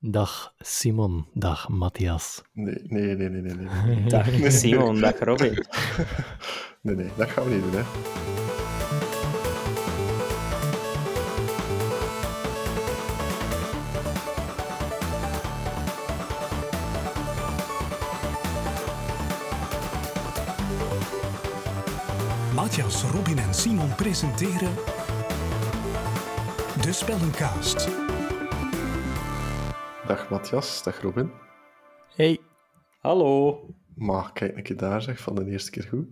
Dag Simon, dag Matthias. Nee, nee, nee, nee, nee. nee. Dag Simon, dag Robin. nee, nee, dat gaan we niet doen, hè. Matthias, Robin en Simon presenteren De Spellencast. Dag Matthias, dag Robin. Hey. Hallo. Maar kijk een keer daar, zeg, van de eerste keer goed.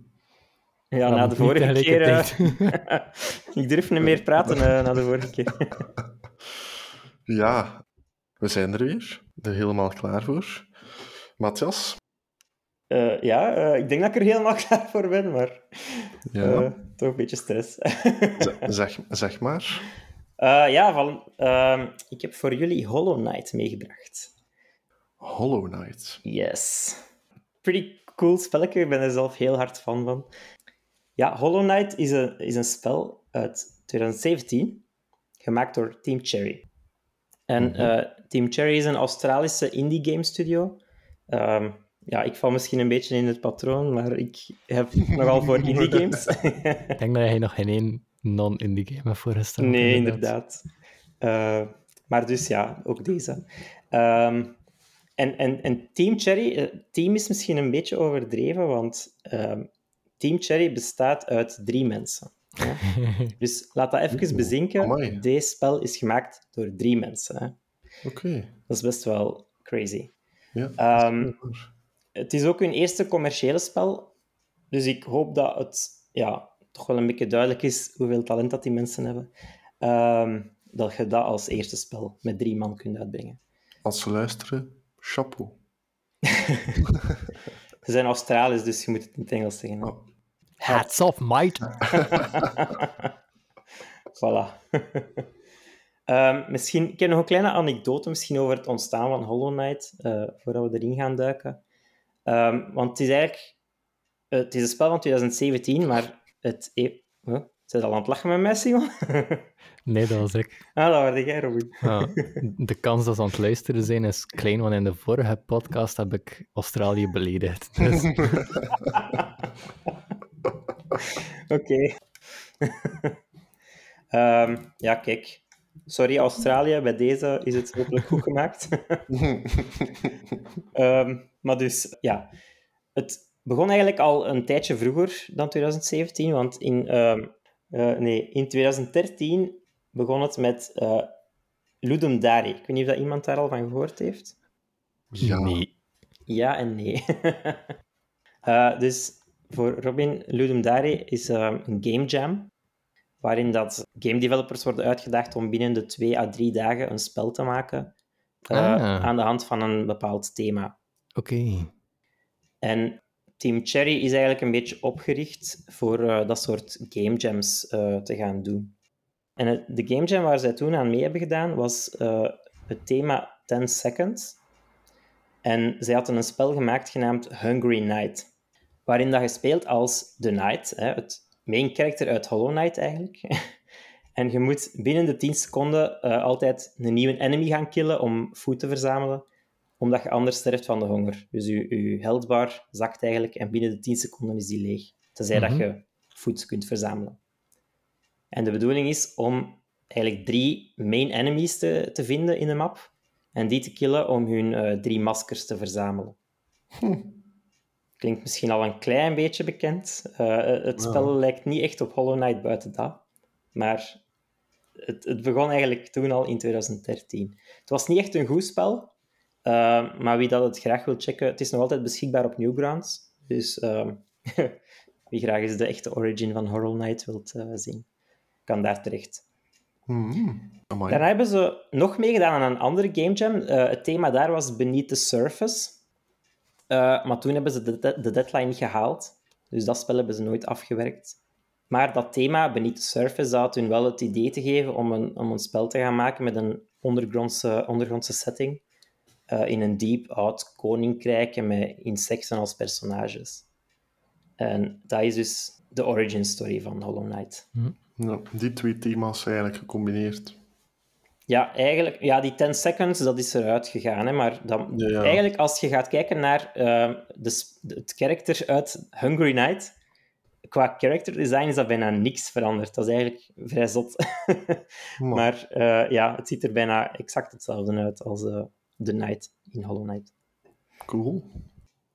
Ja, Ja, na de vorige keer... eh, ik durf niet meer praten eh, na de vorige keer. Ja, we zijn er weer. Er helemaal klaar voor. Matthias? Eh, ja, eh, ik denk dat ik er helemaal klaar voor ben, maar Ja, toch een beetje stress. zeg, zeg maar. Eh, ja, van, ehm, ik heb voor jullie Hollow Knight meegebracht. Hollow Knight. Yes. Pretty cool spelletje, ik ben er zelf heel hard fan van. Ja, Hollow Knight is een, is een spel uit 2017, gemaakt door Team Cherry. En eh, Team Cherry is een Australische indie game studio. Ehm, ja, ik val misschien een beetje in het patroon, maar ik heb nogal voor indie games. Ik denk dat jij nog geen één non-indie game hebt voorgesteld. Nee, inderdaad. Eh, maar dus ja, ook deze. Ehm, en, en, en Team Cherry, eh, team is misschien een beetje overdreven, want ehm, Team Cherry bestaat uit drie mensen. hè. Dus laat dat even Oeh, bezinken. amai. Deze spel is gemaakt door drie mensen. Hè. Oké. Dat is best wel crazy. Ja. Ehm, het is ook hun eerste commerciële spel. Dus ik hoop dat het ja, toch wel een beetje duidelijk is hoeveel talent dat die mensen hebben. Ehm, dat je dat als eerste spel met drie man kunt uitbrengen. Als ze luisteren, chapeau. Ze zijn Australiërs, dus je moet het in het Engels zeggen. hè. Oh. Hats off, mate. Voilà. Ehm, misschien, ik heb nog een kleine anekdote misschien over het ontstaan van Hollow Knight, eh, voordat we erin gaan duiken. Ehm, want het is eigenlijk... eh, het is een spel van 2017, maar het... E huh? Zijn al aan het lachen met mij, Simon? Nee, dat was ik. ah, dat was jij, Robin. Ja, de kans dat ze aan het luisteren zijn is klein, want in de vorige podcast heb ik Australië beledigd. Dus Oké. Ehm, ja, kijk. Sorry, Australië, bij deze is het hopelijk goed gemaakt. Ehm, maar dus, ja. Het begon eigenlijk al een tijdje vroeger dan 2017, want in, ehm, eh, nee, in 2013 begon het met eh Ludum Dare. Ik weet niet of dat iemand daar al van gehoord heeft. Ja. nee. Ja en nee. Eh, dus voor Robin, Ludum Dare is eh, een game jam, waarin dat game developers worden uitgedaagd om binnen de twee à drie dagen een spel te maken Ah. aan de hand van een bepaald thema. Oké. En Team Cherry is eigenlijk een beetje opgericht voor eh, dat soort game jams eh, te gaan doen. En de game jam waar zij toen aan mee hebben gedaan was eh, het thema 10 Seconds. En zij hadden een spel gemaakt genaamd Hungry Night, waarin dat je speelt als The Knight, hè, het main character uit Hollow Knight eigenlijk. en je moet binnen de 10 seconden altijd een nieuwe enemy gaan killen om food te verzamelen omdat je anders sterft van de honger. Dus je, je healthbar zakt eigenlijk en binnen de 10 seconden is die leeg. Tenzij Mhm. dat je food kunt verzamelen. En de bedoeling is om eigenlijk drie main enemies te, te vinden in de map en die te killen om hun eh, drie maskers te verzamelen. Klinkt misschien al een klein beetje bekend. Eh, het spel lijkt niet echt op Hollow Knight buiten dat. Maar het, het begon eigenlijk toen al in 2013. Het was niet echt een goed spel, uh, maar wie dat het graag wil checken, het is nog altijd beschikbaar op Newgrounds. Dus uh, wie graag eens de echte origin van Hollow Knight wilt uh, zien, kan daar terecht. Mm. Daarna hebben ze nog meegedaan aan een andere game jam. Uh, het thema daar was Beneath the Surface. Uh, maar toen hebben ze de, de, de, deadline niet gehaald. Dus dat spel hebben ze nooit afgewerkt. Maar dat thema, Beneath the Surface, had hun wel het idee te geven om een, om een spel te gaan maken met een ondergrondse, ondergrondse setting. Uh, in een deep oud koninkrijk en met insecten als personages. En dat is dus de origin story van Hollow Knight. Hm. Ja, die twee thema's zijn eigenlijk gecombineerd. Ja, eigenlijk, ja, die 10 seconds, dat is eruit gegaan. Hè, maar dan, Ja, ja. eigenlijk, als je gaat kijken naar eh, de, het karakter uit Hungry Night, qua character design is dat bijna niks veranderd. Dat is eigenlijk vrij zot. Maar, maar eh, ja, het ziet er bijna exact hetzelfde uit als eh The Night in Hollow Knight. cool.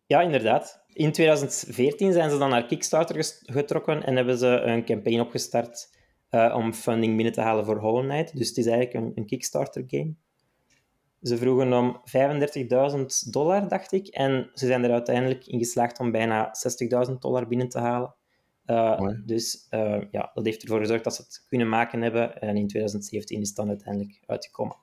Ja, inderdaad. In 2014 zijn ze dan naar Kickstarter getrokken en hebben ze een campaign opgestart eh, om funding binnen te halen voor Hollow Knight. Dus het is eigenlijk een, een Kickstarter-game. Ze vroegen om 35.000 dollar, dacht ik, en ze zijn er uiteindelijk in geslaagd om bijna 60.000 dollar binnen te halen. Eh, dus eh, ja, dat heeft ervoor gezorgd dat ze het kunnen maken hebben. En in 2017 is het dan uiteindelijk uitgekomen.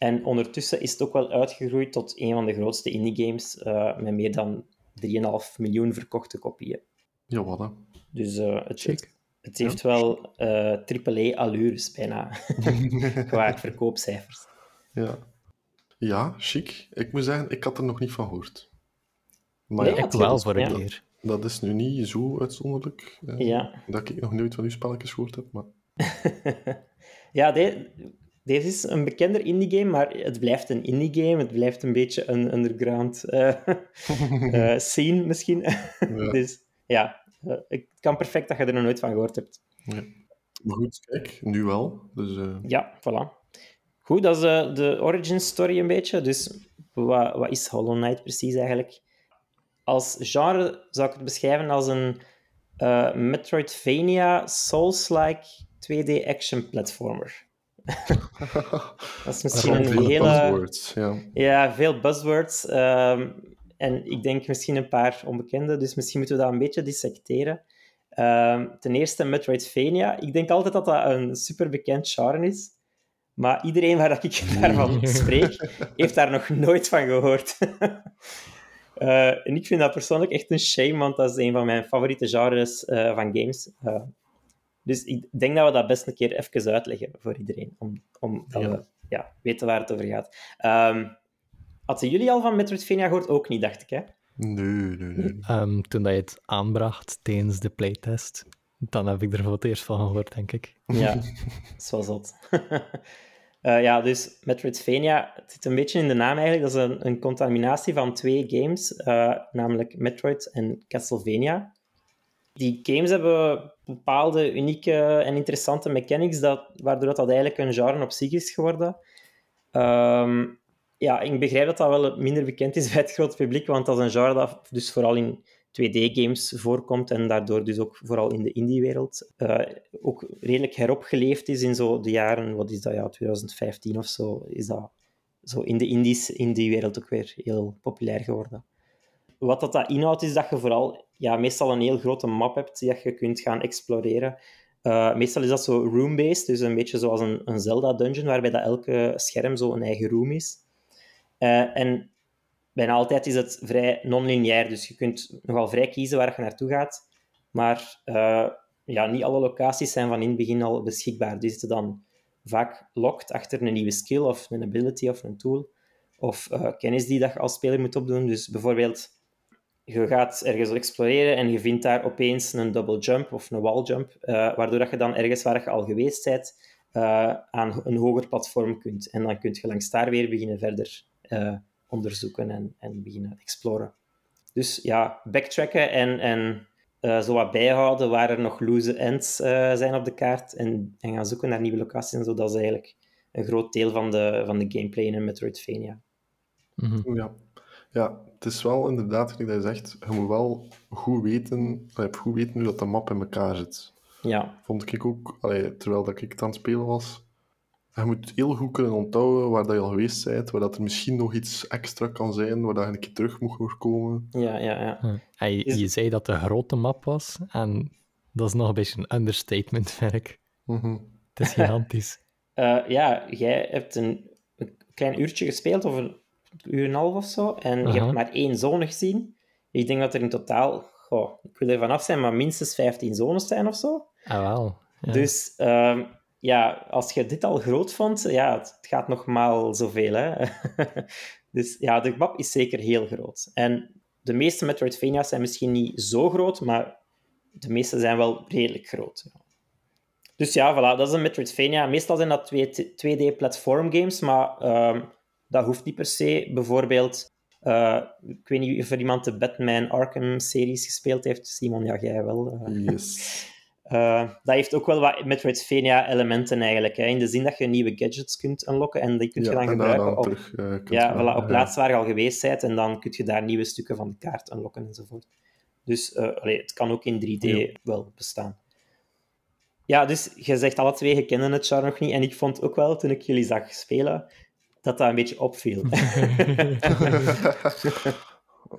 En ondertussen is het ook wel uitgegroeid tot een van de grootste indie games eh, met meer dan 3,5 miljoen verkochte kopieën. Ja, wat hè. Dus eh, het, Chic. het, het heeft wel eh AAA-allures bijna, qua verkoopcijfers. Ja. Ja, chic. Ik moet zeggen, ik had er nog niet van gehoord. Maar Nee, ja, Ik wel voor een Ja. keer. dat is nu niet zo uitzonderlijk. eh, Ja. Dat ik nog nooit van uw spelletjes gehoord heb. Maar ja, de- deze is een bekender indie-game, maar het blijft een indie-game. Het blijft een beetje een underground eh, eh, scene misschien. Ja. dus ja, het kan perfect dat je er nog nooit van gehoord hebt. Maar goed, kijk, nu wel. Dus Ja, voilà. Goed, dat is de origin story een beetje. Dus wat, wat is Hollow Knight precies eigenlijk? Als genre zou ik het beschrijven als een Metroidvania Souls-like 2D action platformer. Dat is misschien een veel hele... buzzwords, ja. Ja, veel buzzwords. ehm, en ik denk misschien een paar onbekende, dus misschien moeten we dat een beetje dissecteren. Ehm, ten eerste Metroidvania. Ik denk altijd dat dat een superbekend genre is. Maar iedereen waar dat ik daarvan spreek, heeft daar nog nooit van gehoord. Eh, en ik vind dat persoonlijk echt een shame, want dat is een van mijn favoriete genres eh, van games. Eh, dus ik denk dat we dat best een keer even uitleggen voor iedereen, om, om dat Ja. we ja, weten waar het over gaat. Ehm, hadden jullie al van Metroidvania gehoord? Ook niet, dacht ik, hè? Nee, nee, nee. Ehm, toen dat je het aanbracht tijdens de playtest, dan heb ik er voor het eerst van gehoord, denk ik. Ja, dat wel zot. Eh, ja, dus Metroidvania, het zit een beetje in de naam eigenlijk. Dat is een, een contaminatie van twee games, eh, namelijk Metroid en Castlevania. Die games hebben bepaalde unieke en interessante mechanics, dat, waardoor dat, dat eigenlijk een genre op zich is geworden. Ehm, ja, ik begrijp dat dat wel minder bekend is bij het grote publiek, want dat is een genre dat dus vooral in 2D-games voorkomt en daardoor dus ook vooral in de indie-wereld eh, ook redelijk heropgeleefd is in zo de jaren, wat is dat, ja, 2015 of zo, is dat zo in de indies, indie-wereld ook weer heel populair geworden. Wat dat, dat inhoudt, is dat je vooral ja, meestal een heel grote map hebt die je kunt gaan exploreren. Eh, meestal is dat zo room-based, dus een beetje zoals een, een Zelda-dungeon, waarbij dat elke scherm zo een eigen room is. Eh, en bijna altijd is het vrij non-lineair, dus je kunt nogal vrij kiezen waar je naartoe gaat. Maar eh, ja, niet alle locaties zijn van in het begin al beschikbaar. Die zitten dan vaak locked achter een nieuwe skill of een ability of een tool. Of kennis die dat je als speler moet opdoen. Dus bijvoorbeeld, je gaat ergens exploreren en je vindt daar opeens een double jump of een wall jump, eh, waardoor dat je dan ergens waar je al geweest bent, eh, aan een hoger platform kunt. En dan kun je langs daar weer beginnen verder eh, onderzoeken en, en beginnen exploren. Dus ja, backtracken en, en eh, zo wat bijhouden waar er nog loose ends eh, zijn op de kaart en, en gaan zoeken naar nieuwe locaties en zo, dat is eigenlijk een groot deel van de, van de gameplay in een Metroidvania. Mhm. Ja. ja, het is wel inderdaad, gelijk dat je zegt, je moet wel goed weten, je hebt goed weten hoe dat de map in elkaar zit. Ja, Vond ik ook, allee, terwijl dat ik het aan het spelen was. Je moet heel goed kunnen onthouden waar dat je al geweest bent, waar dat er misschien nog iets extra kan zijn, waar dat je een keer terug moet voorkomen. ja, ja. ja. Ja. En je, zei dat een grote map was, en dat is nog een beetje een understatement, vind ik. Mhm. Het is gigantisch. Eh, ja, jij hebt een, een klein uurtje gespeeld, of een uur en een half of zo, en je hebt maar één zone gezien. Ik denk dat er in totaal, goh, ik wil er vanaf zijn, maar minstens 15 zones zijn of zo. Ah, wel. Ja. Dus ehm, ja, als je dit al groot vond, ja, het gaat nog maar zoveel. Hè? dus ja, de map is zeker heel groot. En de meeste Metroidvania's zijn misschien niet zo groot, maar de meeste zijn wel redelijk groot. ja. Dus ja, voilà, dat is een Metroidvania. Meestal zijn dat 2D-platform games, maar ehm, dat hoeft niet per se. Bijvoorbeeld, uh, ik weet niet of er iemand de Batman Arkham-series gespeeld heeft. Simon, ja, jij wel. Uh. Yes. Uh, dat heeft ook wel wat Metroidvania-elementen eigenlijk. Hè, in de zin dat je nieuwe gadgets kunt unlocken en die kun je Ja, dan en gebruiken dan op, terug, eh, ja, voilà, op plaatsen waar je al geweest bent. En dan kun je daar nieuwe stukken van de kaart unlocken enzovoort. Dus eh, allee, het kan ook in 3D Ja. wel bestaan. Ja, dus je zegt alle twee, je kende het genre nog niet. En ik vond ook wel, toen ik jullie zag spelen, dat dat een beetje opviel.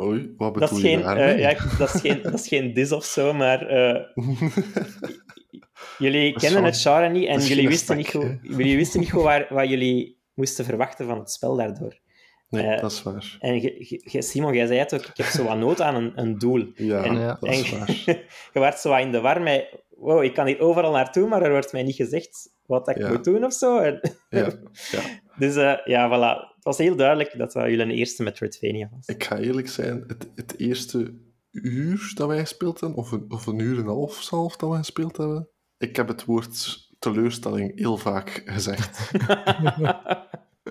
Oei, wat dat, bedoel is je geen, daarmee? eh, ja, dat, is geen, dat is geen dis of zo, maar eh, jullie Dat kennen het genre niet en dat jullie wisten niet, goed, jullie wisten niet goed waar, wat jullie moesten verwachten van het spel daardoor. nee, eh, dat is waar. En Simon, jij zei het ook, ik heb zo wat nood aan een, een doel. Ja, en- Ja. dat is waar. je werd zo wat in de war met, wow, ik kan hier overal naartoe, maar er wordt mij niet gezegd wat ik Ja. moet doen of zo. En- Ja, ja. Dus eh, ja, voilà. Het was heel duidelijk dat dat jullie eerste Metroidvania was. Ik ga eerlijk zijn, het, het eerste uur dat wij gespeeld hebben, of een, of een uur en een half zelf dat wij gespeeld hebben, ik heb het woord teleurstelling heel vaak gezegd.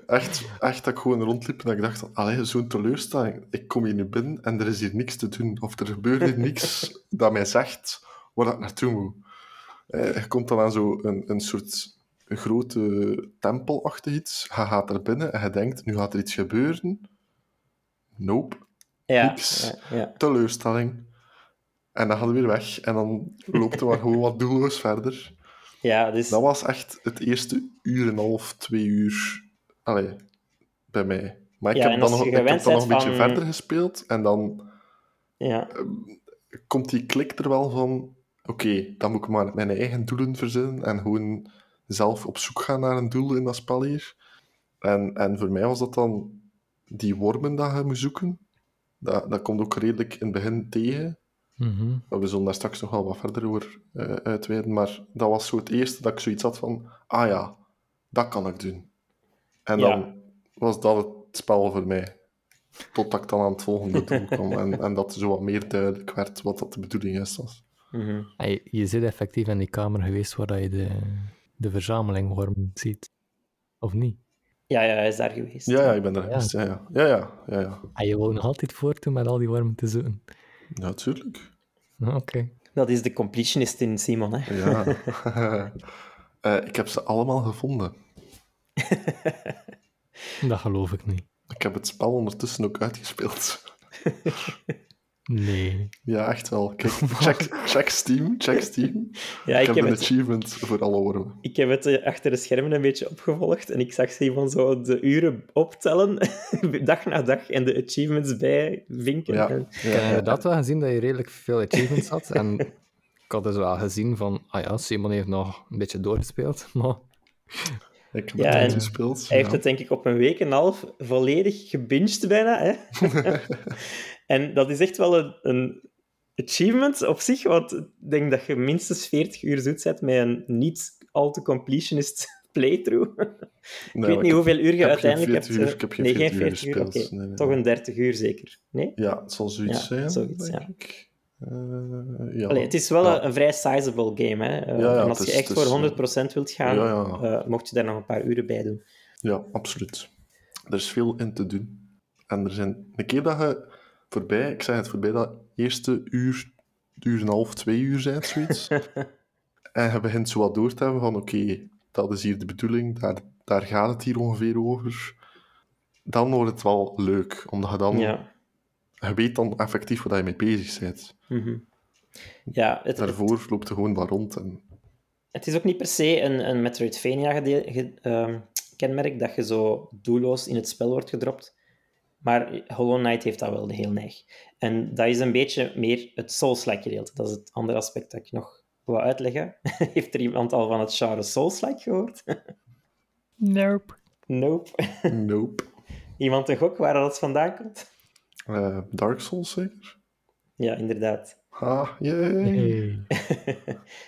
Echt, echt dat ik gewoon rondliep en dat ik dacht, allee, zo'n teleurstelling. Ik kom hier nu binnen en er is hier niks te doen. Of er gebeurt hier niks dat mij zegt waar ik naartoe moet. Eh, je komt dan aan zo'n een, soort grote tempelachtig iets. Je gaat er binnen en je denkt, nu gaat er iets gebeuren. Nope ja, Niks. ja, ja. teleurstelling. En dan gaan we weer weg. En dan loopt er maar gewoon wat doelloos verder. ja, dus... Dat was echt het eerste uur en een half, twee uur. Allee, bij mij. Maar ik heb dan nog, ik heb dan nog een beetje verder gespeeld. En dan Ja, komt die klik er wel van... Oké, dan moet ik maar mijn eigen doelen verzinnen. En gewoon zelf op zoek gaan naar een doel in dat spel hier. En, en voor mij was dat dan die wormen dat je moet zoeken. Dat, dat komt ook redelijk in het begin tegen. Mhm. Maar we zullen daar straks nog wel wat verder over eh uitweiden. Maar dat was zo het eerste dat ik zoiets had van... Ah ja, dat kan ik doen. En Ja. dan was dat het spel voor mij. Totdat ik dan aan het volgende doel kwam. En, en dat zo wat meer duidelijk werd wat dat de bedoeling is. Was. mhm. Je, je zit effectief in die kamer geweest waar dat je de, de verzameling wormen ziet. Of niet? ja, ja, hij is daar geweest. Ja, ja, ik ben er Ja. geweest. Ja, ja. Ja, ja, ja, ja. En je wou nog altijd voortdoen met al die wormen te zoeken. Ja, natuurlijk. Ah, Oké. Dat is de completionist in Simon, hè. Ja. Eh, ik heb ze allemaal gevonden. Dat geloof ik niet. Ik heb het spel ondertussen ook uitgespeeld. Nee. Ja, echt wel. Kijk, check, check Steam, check Steam. Ja, ik, ik heb heb een het, achievement voor alle wormen. ik heb het eh, achter de schermen een beetje opgevolgd en ik zag Simon zo de uren optellen, dag na dag, en de achievements bijvinken. Ja, En- Ik ja, heb ja. inderdaad wel gezien dat je redelijk veel achievements had. En ik had dus wel gezien van, ah ja, Simon heeft nog een beetje doorgespeeld. Maar Ik heb Ja, het en uitgespeeld. Hij heeft het denk ik op een week en een half volledig gebinged bijna. Hè? En dat is echt wel een, een achievement op zich, want ik denk dat je minstens 40 uur zoet zet met een niet al te completionist playthrough. Ik weet niet hoeveel uur je uiteindelijk hebt. 40 uur, eh, ik heb geen nee, 40 geen uur 40 uur, gespeeld. oké. Nee, nee, Toch een 30 uur zeker. Nee? Ja, het zal zoiets Ja, zijn, zoiets, ja. Eh, ja. Allee, het is wel een, een vrij sizable game. Hè? Eh, en als je echt voor 100% wilt gaan, eh, mocht je daar nog een paar uren bij doen. Ja, absoluut. Er is veel in te doen. En er zijn... Een keer dat je voorbij... Ik zeg het, voorbij dat eerste uur, uur en een half, twee uur zijn, zoiets. en je begint zo wat door te hebben van... Oké, dat is hier de bedoeling. Daar, daar gaat het hier ongeveer over. Dan wordt het wel leuk. Omdat je dan... Ja. Je weet dan effectief waar je mee bezig bent. Mhm. Ja, het, Daarvoor loopt je gewoon wat rond. En... Het is ook niet per se een, een Metroidvania gede- ge- ehm, kenmerk dat je zo doelloos in het spel wordt gedropt. Maar Hollow Knight heeft dat wel de heel neig. En dat is een beetje meer het Souls-like gedeelte. Dat is het andere aspect dat ik nog wil uitleggen. heeft er iemand al van het genre Souls-like gehoord? Nope. nope. Nope. Iemand een gok waar dat vandaan komt? Eh, Dark Souls zeker? Ja, inderdaad. Ha, yay. Hey.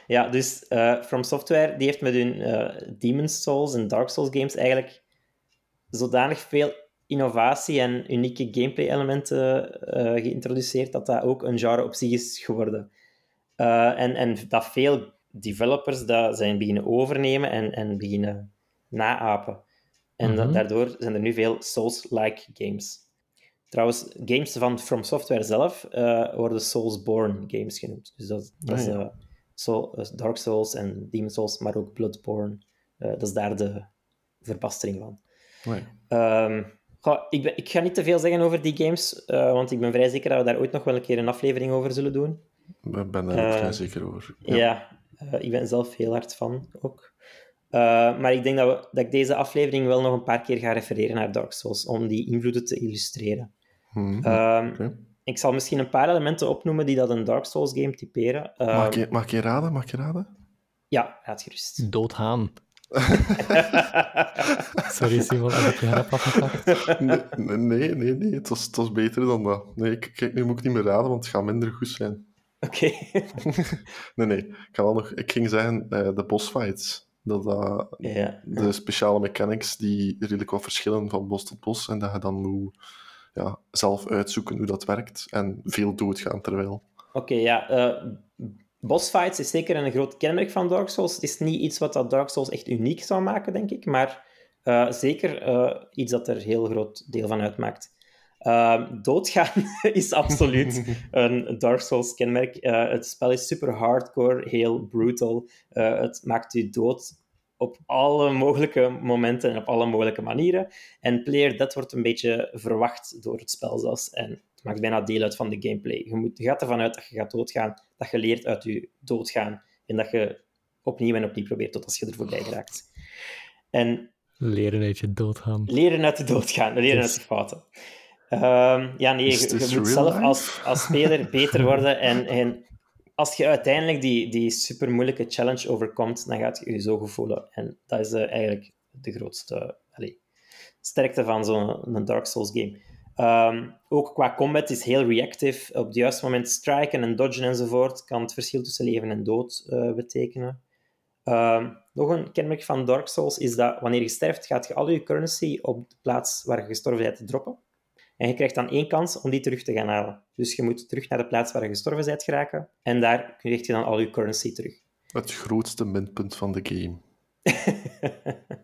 ja, dus eh, From Software die heeft met hun eh Demon's Souls en Dark Souls games eigenlijk zodanig veel innovatie en unieke gameplay-elementen eh, geïntroduceerd dat dat ook een genre op zich is geworden. Eh, en, en dat veel developers dat zijn beginnen overnemen en, en beginnen naapen. En Mhm. daardoor zijn er nu veel Souls-like games. Trouwens, games van From Software zelf eh, worden Soulsborne games genoemd. Dus dat, dat is Ah, ja. Soul- eh, Dark Souls en Demon Souls, maar ook Bloodborne. Dat is daar de verbastering van. Ehm, goh, ik, ben, ik ga niet te veel zeggen over die games, eh, want ik ben vrij zeker dat we daar ooit nog wel een keer een aflevering over zullen doen. Ik ben daar ook Eh, vrij zeker over. Ja, eh, ik ben zelf heel hard van ook. Eh, maar ik denk dat, we, dat ik deze aflevering wel nog een paar keer ga refereren naar Dark Souls, om die invloeden te illustreren. Mhm. Ehm. Ik zal misschien een paar elementen opnoemen die dat een Dark Souls game typeren. Ehm, Mag, je, mag je raden? Mag je raden? Ja, raad gerust. Doodhaan. Sorry Simon, heb ik je grap afgepakt? Nee, nee, nee, nee. Het, was, het was beter dan dat. Nee, ik- kijk, nu moet ik niet meer raden, want het gaat minder goed zijn. Oké. Nee, nee. Ik, ga wel nog, ik ging zeggen eh, de bossfights. Dat, dat, ja. de speciale mechanics die redelijk wat verschillen van bos tot bos. En dat je dan moet ja, zelf uitzoeken hoe dat werkt. En veel doodgaan terwijl. Oké, ja. eh bossfights is zeker een groot kenmerk van Dark Souls. Het is niet iets wat dat Dark Souls echt uniek zou maken, denk ik, maar eh, zeker eh, iets dat er heel groot deel van uitmaakt. Ehm, doodgaan is absoluut een Dark Souls kenmerk. Eh, het spel is super hardcore, heel brutal. Het maakt u dood op alle mogelijke momenten en op alle mogelijke manieren. En player dat wordt een beetje verwacht door het spel zelfs. En het maakt bijna deel uit van de gameplay. Je, moet, je gaat ervan uit dat je gaat doodgaan, dat je leert uit je doodgaan en dat je opnieuw en opnieuw probeert tot als je er voorbij geraakt. En Leren uit je doodgaan. leren uit de dood gaan, leren uit de fouten. Ehm, ja, nee, je, moet zelf als, als speler beter worden. En, en als je uiteindelijk die, die super moeilijke challenge overkomt, dan gaat je je zo goed voelen. En dat is eh, eigenlijk de grootste allee, sterkte van zo'n een Dark Souls game. Ehm, ook qua combat is heel reactive. Op het juiste moment striken en dodgen enzovoort kan het verschil tussen leven en dood eh, betekenen. Ehm, nog een kenmerk van Dark Souls is dat wanneer je sterft, gaat je al je currency op de plaats waar je gestorven bent droppen. En je krijgt dan één kans om die terug te gaan halen. Dus je moet terug naar de plaats waar je gestorven bent geraken. En daar krijg je dan al je currency terug. Het grootste minpunt van de game.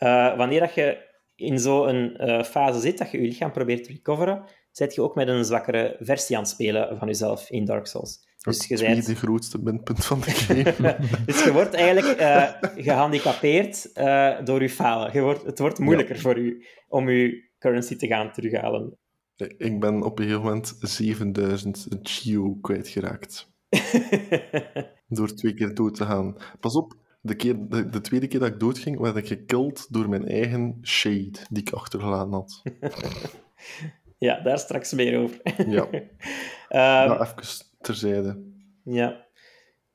Eh, wanneer dat je in zo'n eh, fase zit dat je je lichaam probeert te recoveren, zet je ook met een zwakkere versie aan het spelen van jezelf in Dark Souls. Dus je bent grootste minpunt van de game. dus je wordt eigenlijk eh, gehandicapeerd eh, door je falen. Je wordt, het wordt moeilijker voor u om je currency te gaan terughalen. ik ben op een gegeven moment 7000 Geo kwijtgeraakt. Door twee keer dood te gaan. Pas op, de, keer, de, de tweede keer dat ik doodging, werd ik gekilld door mijn eigen shade die ik achtergelaten had. ja, daar straks meer over. Ja, nou, even terzijde. ja.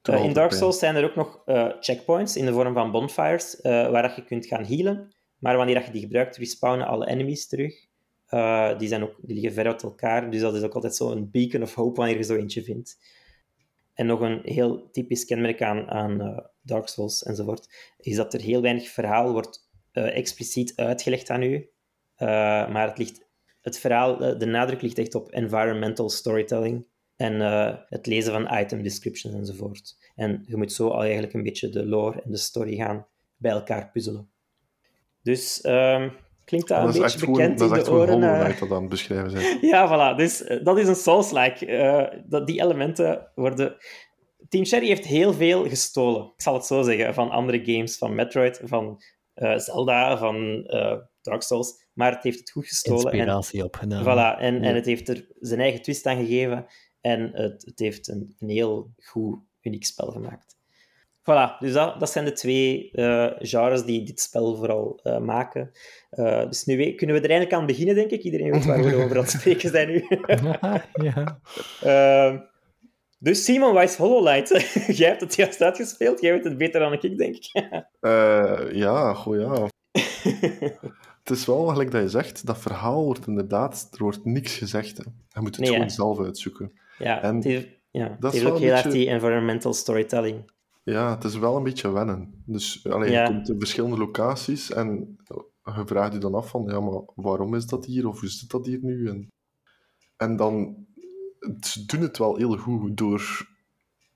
Eh, in Dark. Souls zijn er ook nog eh, checkpoints in de vorm van bonfires, eh, waar dat je kunt gaan healen. Maar wanneer dat je die gebruikt, respawnen alle enemies terug. Die, zijn ook, die liggen ver uit elkaar, dus dat is ook altijd zo'n beacon of hope wanneer je zo eentje vindt. En nog een heel typisch kenmerk aan, aan eh, Dark Souls enzovoort, is dat er heel weinig verhaal wordt eh, expliciet uitgelegd aan u. Eh, maar het, ligt, het verhaal, de nadruk ligt echt op environmental storytelling en het lezen van item descriptions enzovoort. En je moet zo al eigenlijk een beetje de lore en de story gaan bij elkaar puzzelen. Dus ehm, klinkt dat, Dat een beetje echt gewoon, bekend dat in is echt de gewoon oren? Eh? Dat aan het beschrijven zijn. Ja, voilà. Dus eh, dat is een Souls-like. Eh, dat die elementen worden... Team Cherry heeft heel veel gestolen, ik zal het zo zeggen, van andere games, van Metroid, van eh, Zelda, van eh, Dark Souls. Maar het heeft het goed gestolen. En, Inspiratie opgedaan. voilà, en, Ja. en het heeft er zijn eigen twist aan gegeven. En het, het heeft een, een heel goed, uniek spel gemaakt. Voilà, dus dat, dat zijn de twee eh, genres die dit spel vooral eh, maken. Eh, dus nu we- kunnen we er eindelijk aan beginnen, denk ik. Iedereen weet waar we over aan het spreken zijn nu. ja. Ehm, dus Simon Weiss Hololight, jij hebt het juist uitgespeeld. Jij weet het beter dan ik, denk ik. Eh, ja, goh ja. Het is wel, gelijk dat je zegt, dat verhaal wordt inderdaad, er wordt niks gezegd. Hè. Je moet het Nee, gewoon zelf uitzoeken. ja, En het heeft, ja, het dat is ook heel erg beetje- die environmental storytelling. Ja, het is wel een beetje wennen. Dus alleen, Ja. je komt in verschillende locaties en je vraagt je dan af van, ja, maar waarom is dat hier? Of hoe zit dat hier nu? En, en dan, ze doen het wel heel goed door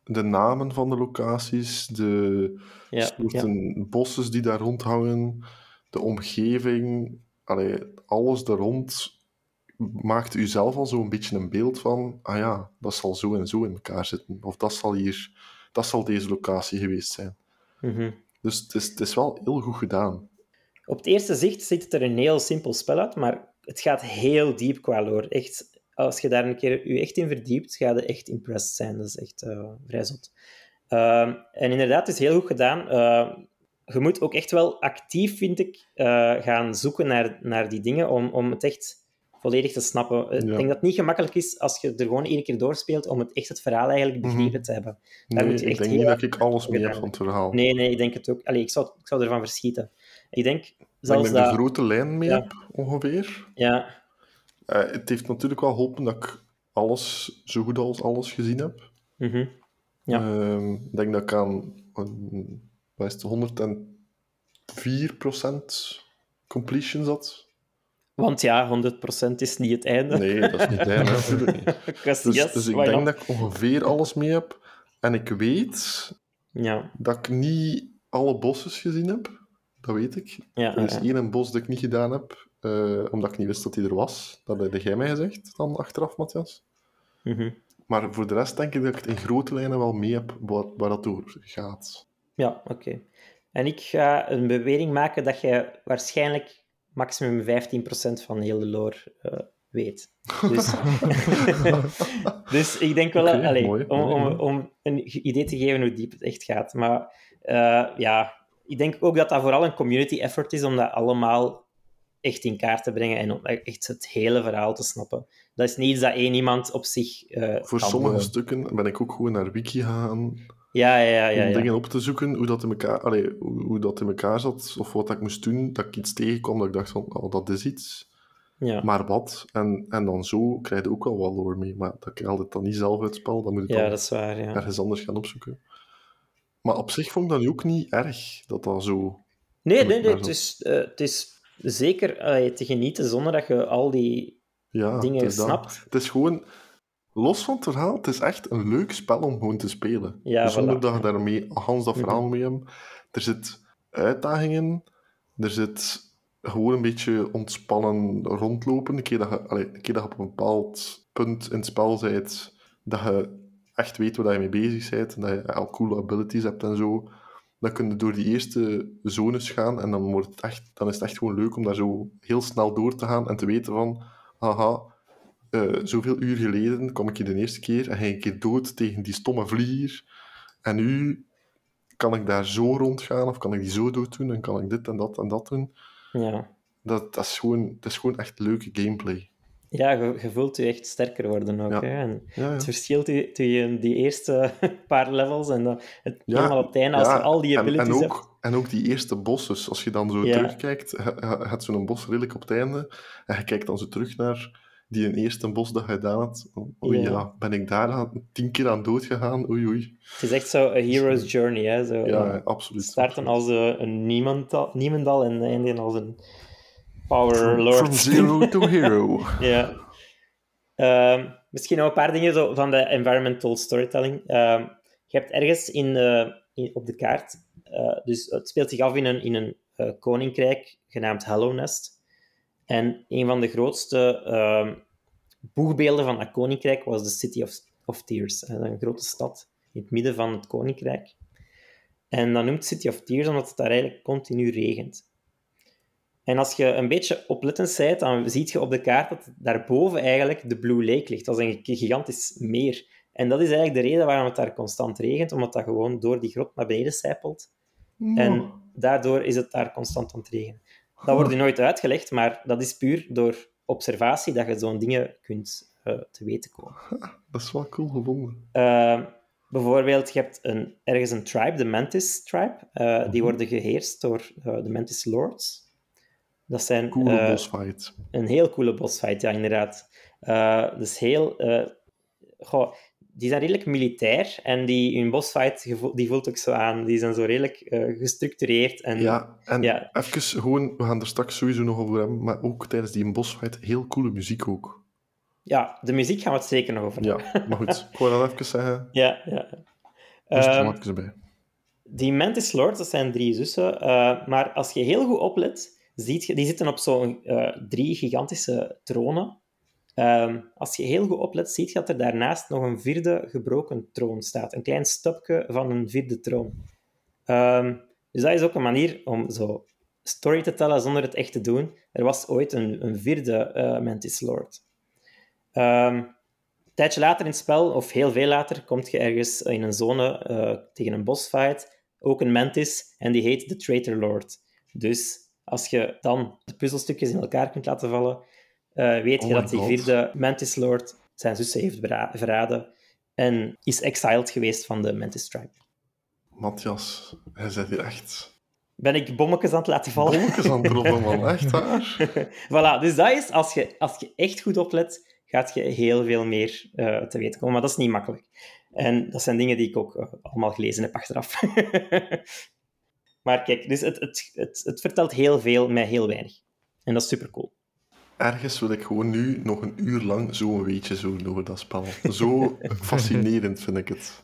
de namen van de locaties, de Ja, soorten bossen die daar rondhangen, de omgeving, allee, alles er rond maakt u zelf al zo'n beetje een beeld van, ah ja, dat zal zo en zo in elkaar zitten. Of dat zal hier, dat zal deze locatie geweest zijn. Mhm. Dus het is, het is wel heel goed gedaan. Op het eerste zicht ziet het er een heel simpel spel uit, maar het gaat heel diep qua lore. Echt, als je daar een keer je echt in verdiept, ga je echt impressed zijn. Dat is echt eh, vrij zot. Ehm, en inderdaad, het is heel goed gedaan. Eh, je moet ook echt wel actief, vind ik, eh, gaan zoeken naar, naar die dingen om, om het echt volledig te snappen. Ik Ja. denk dat het niet gemakkelijk is als je er gewoon één keer doorspeelt om het echt het verhaal eigenlijk begrepen te hebben. Daar Nee, moet je ik echt denk heel niet dat ik alles mee heb gedaan. van het verhaal. Nee, nee, ik denk het ook. Allee, ik, zou, ik zou ervan verschieten. Ik denk dat ik zelfs met de grote lijn mee Ja. heb, ongeveer. Ja, Eh, het heeft natuurlijk wel geholpen dat ik alles, zo goed als alles gezien heb. mhm. Ja. Ehm, ik denk dat ik aan een, wat is het, 104% completion zat. Want ja, 100% is niet het einde. Nee, dat is niet. Ik was, Dus, yes, dus ik denk not? dat ik ongeveer alles mee heb. En ik weet Ja, dat ik niet alle bosses gezien heb. Dat weet ik. ja, Er is ja. één bos dat ik niet gedaan heb, eh, omdat ik niet wist dat hij er was. Dat heb jij mij gezegd dan achteraf, Matthias. Mhm. Maar voor de rest denk ik dat ik het in grote lijnen wel mee heb waar, waar dat over gaat. Ja, oké. En ik ga een bewering maken dat je waarschijnlijk maximum 15% van heel de lore eh, weet. Dus, dus ik denk wel, allee, mooi, om, mooi, om, om een idee te geven hoe diep het echt gaat. Maar eh, ja, ik denk ook dat dat vooral een community effort is om dat allemaal echt in kaart te brengen en om echt het hele verhaal te snappen. Dat is niet iets dat één iemand op zich eh Voor sommige doen. stukken ben ik ook gewoon naar Wiki gegaan Ja, ja, ja. om dingen op te zoeken, hoe dat, in elkaar, allee, hoe, hoe dat in elkaar zat, of wat ik moest doen, dat ik iets tegenkwam dat ik dacht van, oh, dat is iets. ja. Maar wat? En, en dan zo krijg je ook wel wat lore mee. Maar dat krijg je dan niet zelf uit het spel, dan moet je ja, dan dat is waar, ja. ergens anders gaan opzoeken. Maar op zich vond ik dat nu ook niet erg, dat dat zo... Nee, nee, ik nee het, is, eh, het is zeker te genieten zonder dat je al die Ja, dingen dat. snapt. Het is gewoon... Los van het verhaal, het is echt een leuk spel om gewoon te spelen. Ja, Zonder voilà. dat je daarmee Hans dat Mhm. verhaal mee hebt. Er zit uitdagingen, er zit gewoon een beetje ontspannen rondlopen. Een keer dat je, allee, een keer dat je op een bepaald punt in het spel bent, dat je echt weet waar je mee bezig bent, en dat je al coole abilities hebt en zo, dan kun je door die eerste zones gaan en dan, wordt het echt, dan is het echt gewoon leuk om daar zo heel snel door te gaan en te weten van, haha, eh, zoveel uur geleden kwam ik hier de eerste keer en ging ik hier dood tegen die stomme vlier. En nu kan ik daar zo rondgaan of kan ik die zo dood doen en kan ik dit en dat en dat doen. Ja, Dat, dat, is, gewoon, dat is gewoon echt leuke gameplay. ja je, je voelt je echt sterker worden ook. Ja. Hè? En Ja, ja. het verschil tu- tussen die eerste paar levels en dan het, helemaal op het einde, als je al die en, abilities en hebt. ook, en ook die eerste bosses. Als je dan zo terugkijkt, hebt zo'n bos redelijk op het einde en je kijkt dan zo terug naar die een eerste bos dat je gedaan had. Oei, Ja. ja. ben ik daar aan, tien keer aan dood gegaan? Oei, oei. Het is echt zo a hero's journey. Hè? Zo, Ja, eh, absoluut. starten absoluut. als eh, een niemandal, niemandal en eindigen als een power From, lord. from zero to hero. Ja. Ehm, misschien nog een paar dingen zo van de environmental storytelling. Ehm, je hebt ergens in, eh, in- op de kaart, dus het speelt zich af in een, in een koninkrijk genaamd Hallownest. En een van de grootste ehm, boegbeelden van dat koninkrijk was de City of, of Tears. een grote stad in het midden van het koninkrijk. En dat noemt City of Tears omdat het daar eigenlijk continu regent. En als je een beetje oplettend bent, dan zie je op de kaart dat daarboven eigenlijk de Blue Lake ligt. Dat is een gigantisch meer. En dat is eigenlijk de reden waarom het daar constant regent, omdat dat gewoon door die grot naar beneden sijpelt. En daardoor is het daar constant aan het regenen. Dat wordt je nooit uitgelegd, maar dat is puur door observatie dat je zo'n dingen kunt eh, te weten komen. Dat is wel cool gevonden. Uh, bijvoorbeeld, je hebt een, ergens een tribe, de Mantis tribe. Uh, die worden geheerst door de Mantis Lords. Dat zijn Coole bossfight. een heel coole bossfight, ja, inderdaad. Dus heel... Goh, die zijn redelijk militair en die hun bossfight die voelt ook zo aan. Die zijn zo redelijk uh, gestructureerd. En, ja, en ja. even gewoon, we gaan er straks sowieso nog over hebben, maar ook tijdens die bossfight heel coole muziek ook. Ja, de muziek gaan we het zeker nog over Ja, maar goed, ik wou dat even zeggen. ja, ja. Dus Ehm, tomaatjes erbij. die Mantis Lords, dat zijn drie zussen. eh, maar als je heel goed oplet, ziet je, die zitten op zo'n eh, drie gigantische tronen. Ehm, als je heel goed oplet, ziet je dat er daarnaast nog een vierde gebroken troon staat. Een klein stapje van een vierde troon. Ehm, dus dat is ook een manier om zo story te tellen zonder het echt te doen. Er was ooit een, een vierde eh, Mantis Lord. Ehm, een tijdje later in het spel, of heel veel later, kom je ergens in een zone eh, tegen een bossfight. Ook een Mantis, en die heet de Traitor Lord. Dus als je dan de puzzelstukjes in elkaar kunt laten vallen, eh, weet Oh je dat die vierde Mantis Lord zijn zussen heeft verraden en is exiled geweest van de Mantis Tribe. Matthias, hij zit hier echt Ben ik bommetjes aan het laten vallen? bolletjes aan het droppen, man. Echt waar. voilà, dus dat is, als je, als je echt goed oplet, gaat je heel veel meer eh, te weten komen. Maar dat is niet makkelijk. En dat zijn dingen die ik ook eh, allemaal gelezen heb achteraf. maar kijk, dus het, het, het, het vertelt heel veel met heel weinig. En dat is super cool. Ergens wil ik gewoon nu nog een uur lang zo'n weetje zo over dat spel. Zo fascinerend vind ik het.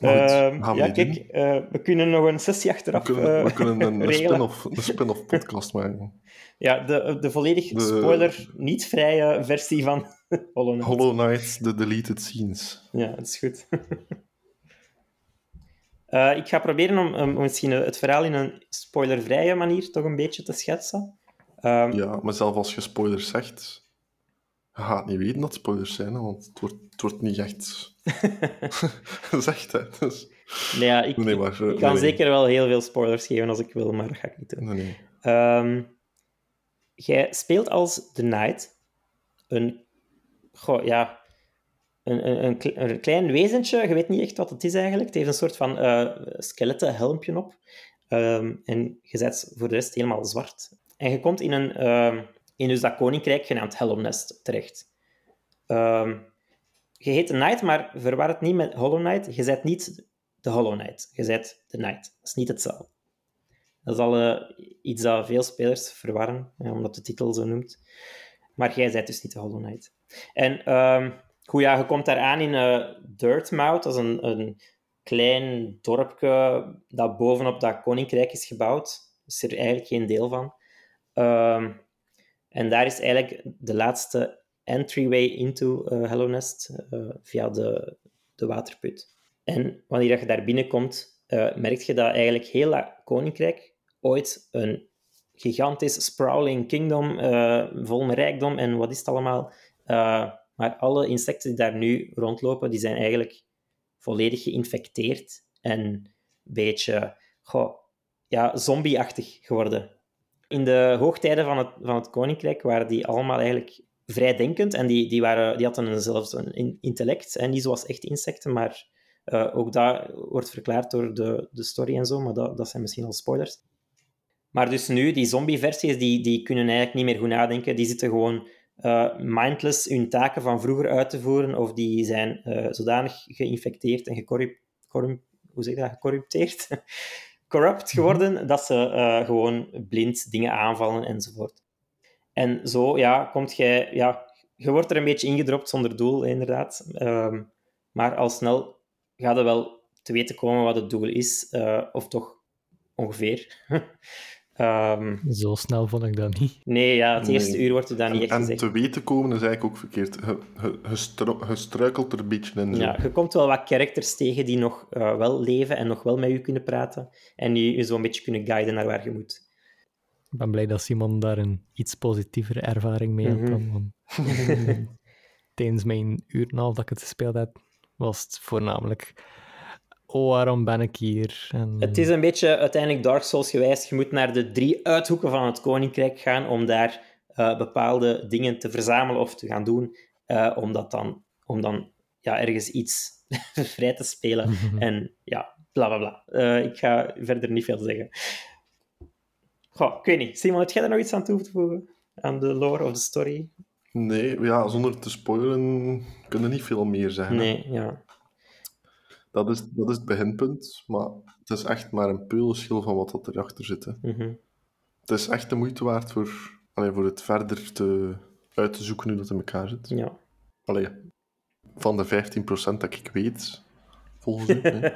Ehm, we ja, kijk, eh, we kunnen nog een sessie We achteraf kunnen, we eh, kunnen een, spin-off spin-off podcast maken. Ja, de, de volledig De- spoiler, niet vrije versie van Hollow Knight. Hollow Knight, The Deleted Scenes. Ja, dat is goed. Eh, ik ga proberen om, om misschien het verhaal in een spoilervrije manier toch een beetje te schetsen. Ehm, Ja, maar zelf als je spoilers zegt, je gaat niet weten dat spoilers zijn, hè, want het wordt, het wordt niet echt gezegd. Hè. Dus, nee, ja, ik, nee, maar, ik nee, kan nee. zeker wel heel veel spoilers geven als ik wil, maar dat ga ik niet doen. Ehm, jij speelt als The Knight. Een, goh, ja, een, een, een, kle- een klein wezentje. Je weet niet echt wat het is eigenlijk. Het heeft een soort van eh skeletten helmpje op. Ehm, en je bent voor de rest helemaal zwart. En je komt in, een, ehm, in dus dat koninkrijk genaamd Helm Nest terecht. Ehm, je heet The Knight, maar verwar het niet met Hollow Knight. Je bent niet de Hollow Knight. Je bent The Knight. Dat is niet hetzelfde. Dat is al eh, iets dat veel spelers verwarren, omdat de titel zo noemt. Maar jij bent dus niet de Hollow Knight. En ja, je komt daar aan in eh Dirtmouth. Dat is een, een klein dorpje dat bovenop dat koninkrijk is gebouwd. is er eigenlijk geen deel van. Ehm, en daar is eigenlijk de laatste entryway into eh Hello Nest eh, via de, de waterput. En wanneer je daar binnenkomt, eh merk je dat eigenlijk heel dat koninkrijk ooit een gigantisch sprawling kingdom, vol met rijkdom en wat is het allemaal. Maar alle insecten die daar nu rondlopen, die zijn eigenlijk volledig geïnfecteerd en een beetje goh, ja, zombie-achtig geworden. In de hoogtijden van het, van het koninkrijk waren die allemaal eigenlijk vrijdenkend en die, die, waren, die hadden een, zelfs een in- intellect, en niet zoals echte insecten, maar eh, ook dat wordt verklaard door de, de story en zo, maar dat, dat zijn misschien al spoilers. Maar dus nu, die zombie-versies, die, die kunnen eigenlijk niet meer goed nadenken. Die zitten gewoon eh, mindless hun taken van vroeger uit te voeren, of die zijn eh, zodanig geïnfecteerd en hoe zeg dat, gecorrupteerd, corrupt geworden, dat ze eh, gewoon blind dingen aanvallen enzovoort. En zo, ja, komt jij, ja, je wordt er een beetje ingedropt zonder doel, inderdaad. Ehm, maar al snel gaat er wel te weten komen wat het doel is, eh, of toch ongeveer. Ehm, Zo snel vond ik dat niet. nee, ja, het Nee. eerste uur wordt er dan niet En, echt en gezegd. te weten komen is eigenlijk ook verkeerd. Je, je, je, stru- je struikelt er een beetje in. Zo. Ja, je komt wel wat characters tegen die nog eh, wel leven en nog wel met je kunnen praten. En die je zo'n beetje kunnen guiden naar waar je moet. Ik ben blij dat Simon daar een iets positievere ervaring mee had Mhm. dan. Want tijdens mijn uur en een half dat ik het gespeeld heb, was het voornamelijk... Oh, waarom ben ik hier? En, Het is een beetje uiteindelijk Dark Souls gewijs. Je moet naar de drie uithoeken van het koninkrijk gaan om daar eh, bepaalde dingen te verzamelen of te gaan doen. eh, om, dat dan, om dan ja, ergens iets vrij te spelen. En ja, bla bla bla. Eh, ik ga verder niet veel zeggen. Goh, ik weet niet. Simon, heb jij daar nog iets aan toe te voegen? Aan de lore of de story? Nee, ja, zonder te spoilen kunnen niet veel meer zeggen. hè. Nee, ja. Dat, is, dat is het beginpunt, maar het is echt maar een peulenschil van wat dat erachter zit. Hè. Mhm. Het is echt de moeite waard voor, allee, voor het verder te, uit te zoeken hoe dat in elkaar zit. ja. Allee, van de 15% dat ik weet, volgens hè?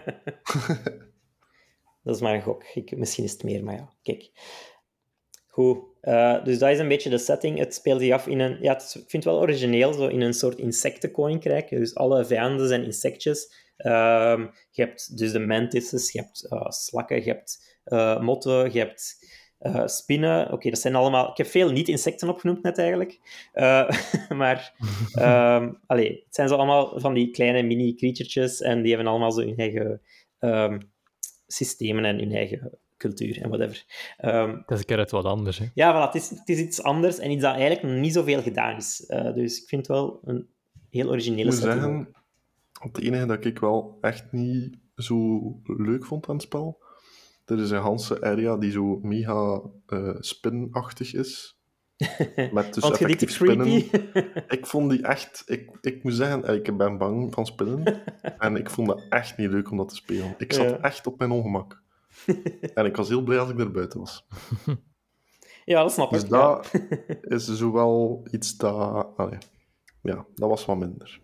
dat is maar een gok. Ik, misschien is het meer, maar ja, kijk. Goed, eh, dus dat is een beetje de setting. Het speelt zich af in een... Ja, het ik vind het wel origineel, zo in een soort insectenkoninkrijk. Dus alle vijanden zijn insectjes. Ehm, je hebt dus de mantises, je hebt eh, slakken, je hebt eh, motten, je hebt eh, spinnen. Oké, dat zijn allemaal... Ik heb veel niet-insecten opgenoemd net eigenlijk. Eh, maar ehm allee, het zijn zo allemaal van die kleine mini-creaturetjes en die hebben allemaal zo hun eigen ehm, systemen en hun eigen cultuur en whatever. Ehm, Dat is een keer uit wat anders. Hè. ja, voilà, het, is, het is iets anders en iets dat eigenlijk nog niet zoveel gedaan is. Eh, dus ik vind het wel een heel Ik originele moet zeggen, het enige dat ik wel echt niet zo leuk vond aan het spel, er is een ganse area die zo mega eh spinachtig is. Met dus effectief spinnen. Ik vond die echt... Ik, ik moet zeggen, eh, ik ben bang van spinnen. en ik vond dat echt niet leuk om dat te spelen. Ik zat Ja. echt op mijn ongemak. en ik was heel blij als ik er buiten was. ja, dat snap Dus ik. ja. dat is zowel iets dat... allee, ja, dat was wat minder.